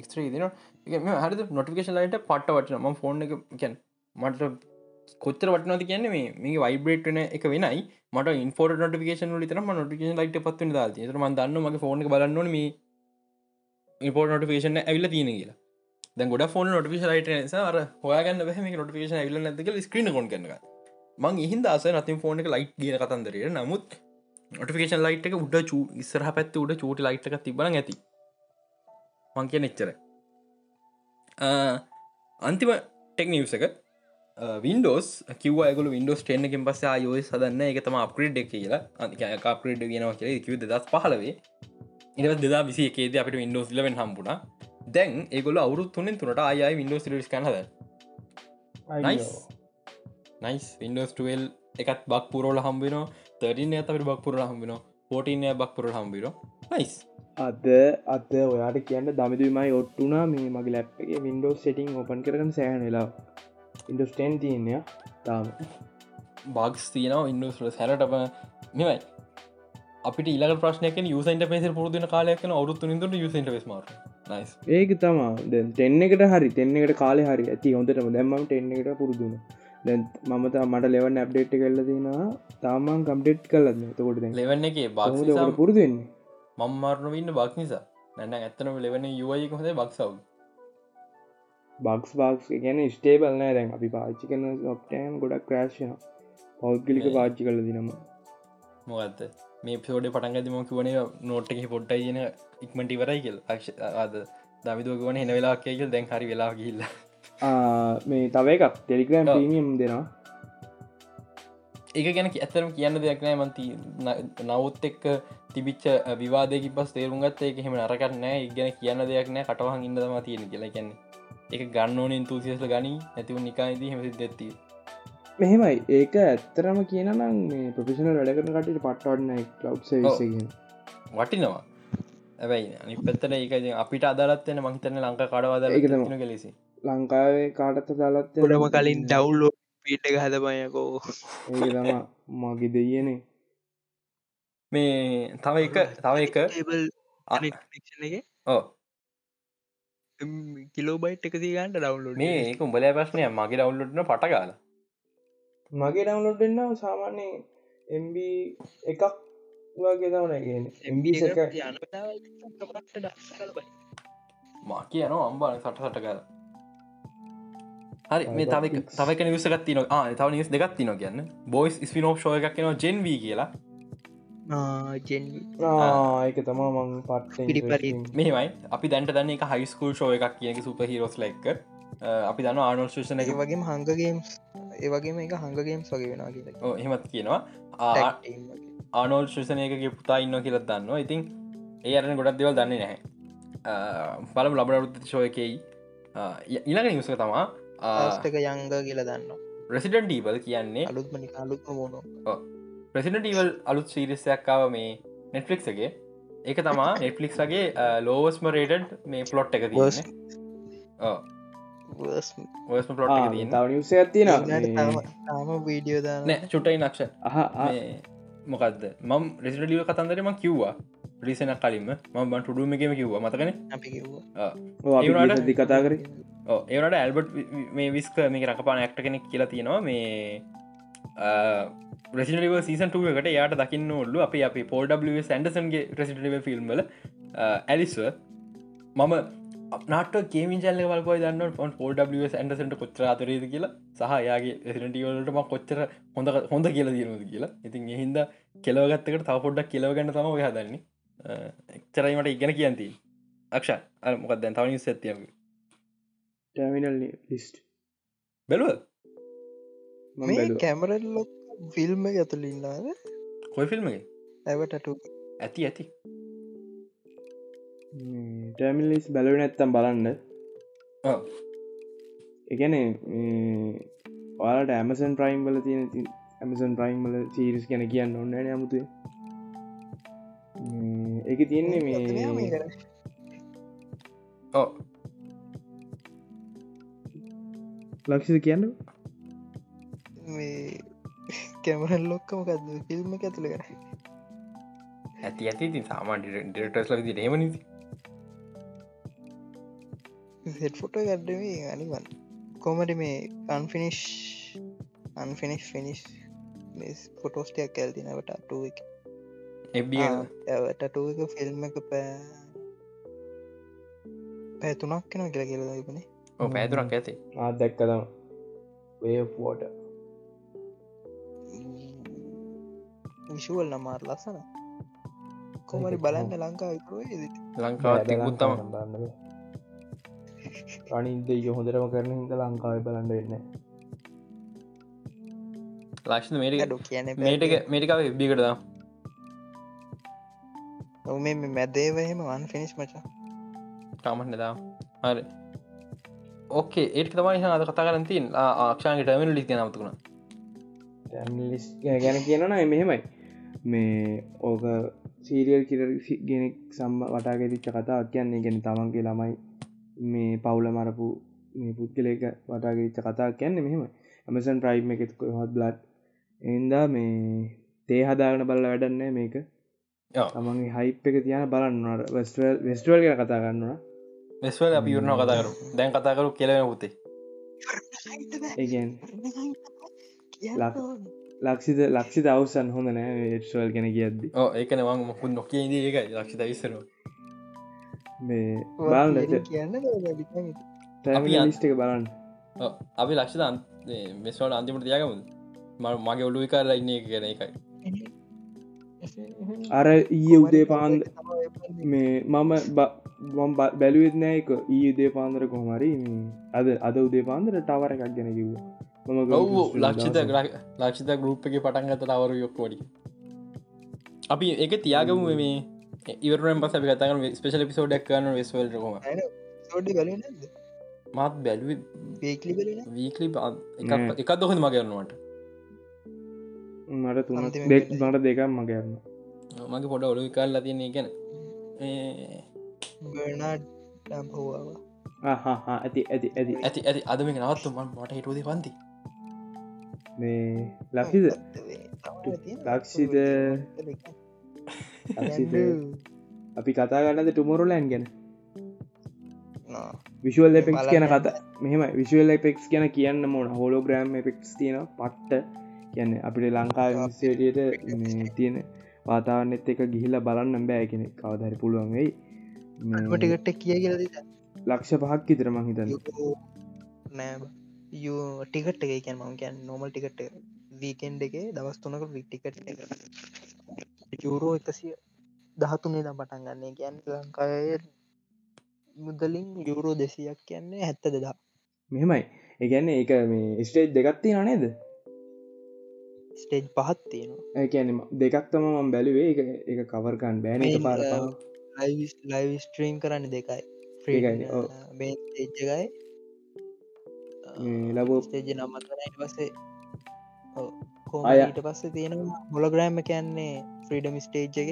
එක්ස්ත්‍රී දින හරි නොටිකේෂන් ලයිට පට වටන ම ෆෝන් එක කැන් මට කොච්චර වටනති කියන්න මේ මේ වයිබ්‍රේට්න එක වෙනයි. මට ඉන්ෆෝට නොටිකේෂන් ලිතර නොටිකේෂන් ලයිට පත්වන ද ම දන්න මගේ ෆෝන බලන්න මේ ඉපෝට නොටිකේෂන ඇවිල තියෙන කියලා දැ ගොඩ ෆෝන නොටිකේෂන් ලයිට ර හොයාගන්න බහම නොටිකේෂන් ඇවිල නැතික ස්ක්‍රීන කොන් කන්න මං ඉහින් දස නතින් ෆෝන එක ලයිට් ගිය කතන්දරේ නමුත් නොටිකේෂන් ලයිට් එක උඩ චූ ඉස්සරහ පැත්ත උඩ චූටි ලයිට් එක තිබන ඇති. මං කිය එච්චර අන්තිම ටෙක්නිවස එක. වින්ඩෝස් කිව ගල වින්ඩෝස් ටෙන් එකෙන් පස්ස යෝය සදන්න එක තම අප්‍රේඩ් එක කියලා. අනික අප්‍රේඩ් ගෙනවා කියල. කිව දස් පහලවේ ඉනිව දෙදා විසි එකේද අපට වින්ඩෝස් ලවෙන් හම්බුණ. දැන් ඒගොල අවුරු තුනෙන් තුනට අයයි. වින්ඩෝස් රිස් කනද නයිස් වින්ඩෝස් ටල් එකත් බක් පුරෝල හම්බින තරින් ඇතට බක් පුරල හම්බින පෝටීනය බක් පුරල හම්බිර නයිස් අද අද ඔයාට කියන්න දමිතුමයි ඔට්ටුනා මේ මගේ ලැප්ගේ වින්ඩෝස් සෙටිං ඕපන් කරන සෑහන වෙලා ඉන්ඩස්ටේන් තියන්නය තාම. බක්ස් තියනවා ඉන්ඩස් සැරටම. මෙමයි අපිට ඉලක ප්‍රශ්නයක යුසන්ට පේස පුරදුන කාලයක්න අවුත්තු නිදුට යුසට නයිස් ඒක තමා දෙන්න එකට හරි දෙන්න එකට කාලෙ හරි. ඇති හොඳටම. දැම්මම් ටෙන්න එකට පුරුදුන දැන් මමත මට ලෙවන් ඇප්ඩේට් කල්ල දෙෙනවා තාමන් කම්ඩෙට් කලන්න තකොට ලෙවන්න එක බක් පුරුදුවෙන්නේ මම්මාරණ ඉන්න බක් නිසා. නැන්න ඇත්තනම ලෙවන යුවයි කොහොද බක්සව් බක්ස් බක්ස් ගැන ස්ටේබල් නෑ දැන්. අපි පාච්චි කන ඔප්ටෑන් ගොඩක් ක්‍රේශ්න පෞද්ගලික පාච්චි කල දිනම මොකත්ත මේ පිෝඩ පටන්ගදම කිවන නෝට්ටක පොට්ටයි කියන ඉක්මට ඉවරයි කියල්. අද දමිදුව ගවන හෙන වෙලා කියල් දැන් හරි වෙලා කිල්ල මේ තව එකක් ටෙලිග්‍රම් ප්‍රීමියම් දෙනවා. ඒක ගැන ඇතරම් කියන්න දෙයක් නෑ. මන්ති නවත් එක්ක තිබිච්ච විවාදක පස් තේරුම්ගත් ඒක හෙම අරකට නෑ. ඉගෙන කියන්න දෙයක් නෑ. කටවහන් ඉන්නදම තියෙන කියලා කියන්නේ. එක ගන්න ඕන ඉන්තුසිස්ල ගනී. නැතිව නිකායිදී හෙමසි දෙත්තිී මෙහෙමයි. ඒක ඇත්තරම කියනනම් මේ ප්‍රපිෂණ වැඩකරන කටට පට්ටවන්න ලව් වටිනවා. ඇැයි අනි පත්තර ඒක අපිට අදලත්වන මහිතන ලංක කඩවාද. කෙලෙසි ලංකාවේ කාටත් දාලත් ගොඩම කලින් ඩව්ලෝ පිට එක හදපයකෝ ඒ තම මගේ දෙයනේ මේ තව එක තව එක. එක? ඕ කිලෝබයිට් එක ගන්ට ඩව්ලෝඩ් මේ ඒක උඹල ප්‍රශ්නය මගේ ඩවල්ලොටන පටකාල මගේ ඩවන්ලෝඩ් එන්නාව සාමාන්‍ය එම්බ එකක් වගේ තවනගෙන එම්බ මා කියනවා අම්බාන සට සට කර හරි මේ තව. තවක නිවසගත් තින තව නිස් දෙගත් තින කියන්න. බොයිස් ස්පිනෝ් ෂෝය එකක් නවා ජෙන්වී කියලා. ඒක තමා මං පිරිපරි. මෙමයි අපි දැන්ට දන්න එක හයිස්කූල් ෂෝය එකක් කියන සුප හිරෝස් ලෙක්ක අපි දන්න ආනොල් ශෂන එක වගේම හංගගේම්ස් ඒවගේම එක හංගගේම්ස් වගේ වෙනවා කියලා එහෙමත් කියනවා. ආනෝල් ශෂනයකගේ පුතා ඉන්න කියලත් දන්න ඉතින් ඒ අරන ගොඩක් දෙවල් දන්නේ නැහැ. බලම ලබනරුත් ශෝයකයි ඉළඟ නිවසක තමා ආස්ටක යංග කියලා දන්න රෙසිඩන් ඩීබල් කියන්නේ අලුත්ම මෝනෝ. ප්‍රසිඩ ීවල් අලුත් සීරිස්සයක්කාව මේ නෙට්ලික්ගේ ඒක තමා නෙට්ලික්ස්ගේ ලෝවස්ම රේඩඩ් මේ පලොට් එක තව නිවස ඇතින තාම වීඩියෝ දාන නෑ චුටයි නක්ෂ. අහ මොකක්ද මම් රෙසිඩලිය කතන්දරම කිව්වා. රිසන කලින්ම. ම බන් ටුඩුම එකම කිව්වා. මතකන? දි කතා කරේ. ඒවනට ඇල්බට් මේ විස්ක මේ රකපාන ඇක්ට කෙනෙක් කියලා තියෙනවා. මේ රෙසිටව සීසන්ටුව එකට යායට දකින්න ඔල්ලු අප අපි පෝඩ සන්ඩසන්ගේ රෙසිටව ෆිල්ම්ල ඇලිස්ව මම නාට ගේමින් චල්ල වල්පයි දන්න ොන් පෝඩ ඇන්ඩසට කොච්චර අතරේද කියලා. සහ යාගේ රෙසිටවලටම කොච්චර හොඳ හොඳ කියලා දයනද කියලා. ඉතින් එහින්ද කෙලවගත්තකට තව පොඩ්ඩක් කෙලවගන්න තම ඔය හදන්නේ. එක්චරයිමට ඉගෙන කියන්ති අක්ෂ අ මොකක් දැන් තවනි සැතියම ටමිනල් ලිස්ට් බැලුව. මේ කැමරල් ලොක් ෆිල්ම් ඇතුලින්ලාද කොයි ෆිල්ම්ගේ ඇවටට ඇති ඇති ටමිලිස් බැලව නැත්තම් බලන්න. ඔව්. එකන ඔයාලට ඇමසන් ප්‍රයිම් වල තියෙන ඇමසන් ප්‍රයිම් වල සීරිස් ගැන කියන්න ඔන්න අමුතු එක තියෙන්නේ මේ ඕ ලක්ෂද කියන්න. මේ කැමරල් ලොක්කමකක්ද ෆිල්ම් එක ඇතුළ කර ඇති ඇති සාමන් ඩිරටස් ලද හෙම නිති හෙට ෆොට ගඩ්ඩමේ අනිවන්. කොමට මේ අන්ෆිනිශ් අන්ෆිනිශ් ෆිනිස් ෆොටෝස්ටයක් කැල්තිනවට අටුව එක? එබ්ඩ ඇවටටුව එක ෆිල්ම් එක පෑ පැතුනක් කෙන කියලා කියලා තිබනේ ඕ පැදුරක් ඇති ආත් දැක්කතම වේෝට විශුවල් නමාර ලස්සන කොමරි බලන්න ලංකා ලංකාවත් උත්තම රනින්ද යොහොදරම කරන හිද ලංකාව බලන්න වෙන්න. ලක්ෂණ මේට ඩු කියන මේටක මේටිකාව එබ්බිකටද ඔ මේ මැදේවහෙම වන් ෆිනිස් මචා. කාමන්නදා හරි. ඕකේ ඒට තමයි අද කතා කරතින් ආක්ෂාන්ගේ ටමන ලිස් නමතුුණ ලිස් ගැන කියනන මෙහෙමයි මේ ඕක සීරියල් කිර ගෙනෙක් සම්බ වටාගෙරිච්ච කතා කියන්නේ ගැන තමන්ගේ ළමයි මේ පවුල මරපු මේ පුද්ගලක වටාගෙරිච්ච කතා කියන්න මෙහෙම. ඇමසන් ප්‍රයිම් එකෙත් හොත් බ්ලඩ් එන්දා මේ තේ හදාගන බල්ල වැඩන්න මේක. තමන්ගේ හයිප් එක තියන බලන්නට වෙස්ටවල් වෙස්ටවල් කියෙන කතා ගන්නවා වෙස්වල් අපි යුරන කතා කරු දැන් කතා කරු කෙලවෙන පුතේ. ඒගෙන් ලක්ෂිත ලක්ෂිත අවසන් හොඳ නෑ ඒට්වල් කෙන කියද්දි. ඕ ඒකන වන් මුකුත් නොකිය ද ඒක ලක්ෂිත විස්සර මේ බාලට කියන්න එක බලන්න. අපි ලක්ෂිත මෙස්වට අන්තිමට තියාගමුද? ම මගේ ඔලු කරලා ඉන්න එක ගැන එකයි. අර ඊය උදේ පාන්ද මේ මම මම් බැලුවත් නෑක ඊ උදේ පාන්දර කොහමරි මේ අද අද උදේ පාන්දර ටවර එකක් ගැන කිව්වා. මම ඔව් ලක්ෂිත ලක්ෂිත ගරුප් එක පටන් ගත අවරු යොක්කොඩි අපි එක තියාගම මේ ඉවරෙන් පස කතන ස්පේෂල පිසෝඩක් කන්න වෙස්වල් කොම සෝඩි බල මත් බැලුව වීකලි එකක් දොහද මගරන්නවට මට? තුන. මට දෙකම් මගරන්න මගේ පොඩ ඔලු කරලා තියන්නේ ගැන ඇති ඇති ඇති. ඇති ඇති. අදම නවත්තු ම මට හිටුවද පන්ති? මේ ලක්ෂිද? ලක්ෂිද අපි කතා ගන්නද ටුමොරුලෑන් ගැන. විශුවල් එපෙක්ස් කියන කතා. මෙහම විශුවල් එපෙක්ස් ගැන කියන්න මොන හෝලෝග්‍රෑම් එපෙක්ස් තියෙන පට්ට කියන්න අපිට ලංකා විසේටියට තියෙන වාතාවන්නෙත් එක ගිහිල්ල බලන්න බෑ කෙනෙ කවදරි පුළුවන් වෙයි. මේ ටිකට කිය කියල ලක්ෂ පහක් ඉතර මං හිතන්න. ටිකට එක කියන් මං කියන් නොමල් ටිකට වීකෙන්ඩ එක දවස් තුනක විටිකට යුරෝ එකසිය දහතුනේ දම් පටන් ගන්නේ. කියන් ලංකාය මුදලින් යුරෝ දෙසියක් කියන්නේ හැත්ත දෙදා මෙහෙමයි. ඒගැන්න ඒක මේ ස්ටේජ් දෙගත්ති නනේද ස්ටේජ් පහත් තියෙනවා. ඒකැන දෙකක් තම මම් බැලුවේ. එක එක කවර්කන් බෑන එක පාර ලයිව් ස්ට්‍රීම් කරන්න දෙකයි. ඔව්. ඒජ්ජකයි ලබෝ ස්ටේජ නම්මත් අය. ඊට පස්සේ තියෙනවා මොලග්‍රෑම්ම කියන්නේ ෆ්‍රීඩම් ස්ටේජ් එක.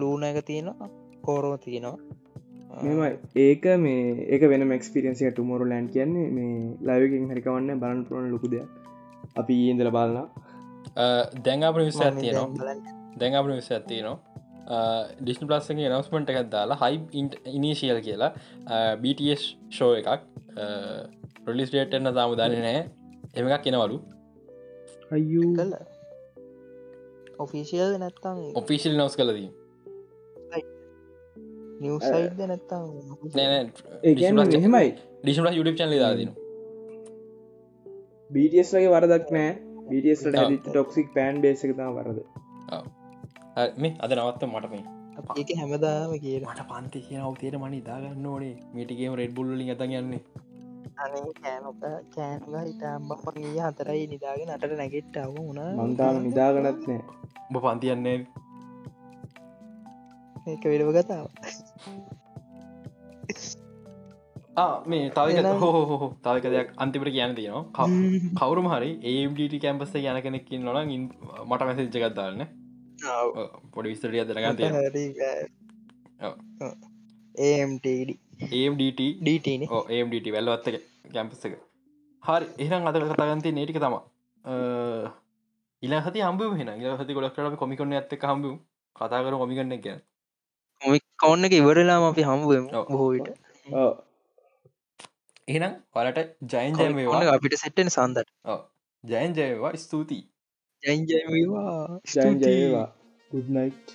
ලූන එක තියෙනවා කෝරෝ තියෙනවා. මෙමයි ඒක මේ ඒක වෙන මක්ස්පිරියන්සිය ටුමොරු ලෑන් කියන්නේ මේ ලයකින් හරිකවන්න බලන් පුරන ලොකු දෙයක්. අපි ඉන්දල බලන්න. දැංගාපන විස බලන්න. දැඟපන විස ඇතිනවා ඩිස්න ප්ලස්සගේ නවස්මට එකක් දාලා හයි ඉනිශියල් කියලා. BTS ෂෝ එකක්. ප්‍රලිස් ඩේට් එන්න තාම දන්න නෑ එම එකක් කෙනවලු අයු කල ඔෆිසිියල් නැත්තම් ඔෆිසිල් නවස් කලදී නිවසයිද නැත්තම් මෙහෙමයි. ඩිස්න යුටප් චන්ලි දාදන බටස් වගේ වරදක් නෑ. බටස්ට ටොක්සික් පෑන් බේසක තම වරද. මේ අද නවත්ත මටම ඒක හැමදාම කිය මට පන්ති කියන අවතේර මනි දාගන්න ඕනේ. මේටිගේම රෙඩ් බුල්ලින් ඇත යන්නේ අනේ කෑනොක කෑනග හිටම්බපගේ හතරයි නිදාගෙන අටට නැගෙට්ටාව වුණා මන්තාම නිදාගනත් නෑ. උඹ පන්තියන්නේ ඒක වෙඩව කතාව මේ එහෙනම්- හෝ තවක දෙයක් අන්තිපට කියන්න තියෙනවා. කවරුම හරි ඒට කැම්පස්ස යන කෙනෙක්කින් නොන මට මැසි ජගත්දාන්න පොඩි විස්තරිය දරගන්න ඔව්. ඒම්ටඩ ඒම්ඩට ඩීටන ඒම්ඩට වැල්ලවත්ත කැම්පස් එක හරි එහම් අද කතාගන්තය නේටික තම ඉලහති හම්බ වෙන ඉහති ගොඩක්ට කොමිකොන්න ඇත්ත හම්බ කතාකර කොමිකන්න ගැන. කවන්න එක ඉවරලාම අපි හම්බුවම ඔව්. බොහෝවිට එහෙනම් වලට ජයන් ජයමවා අපිට සෙට්ටෙන සන්දට ජයන් ජයවා ස්තුතියි. ජයින්ජයවා ජයන් ජයවා ගුඩ්නයිට්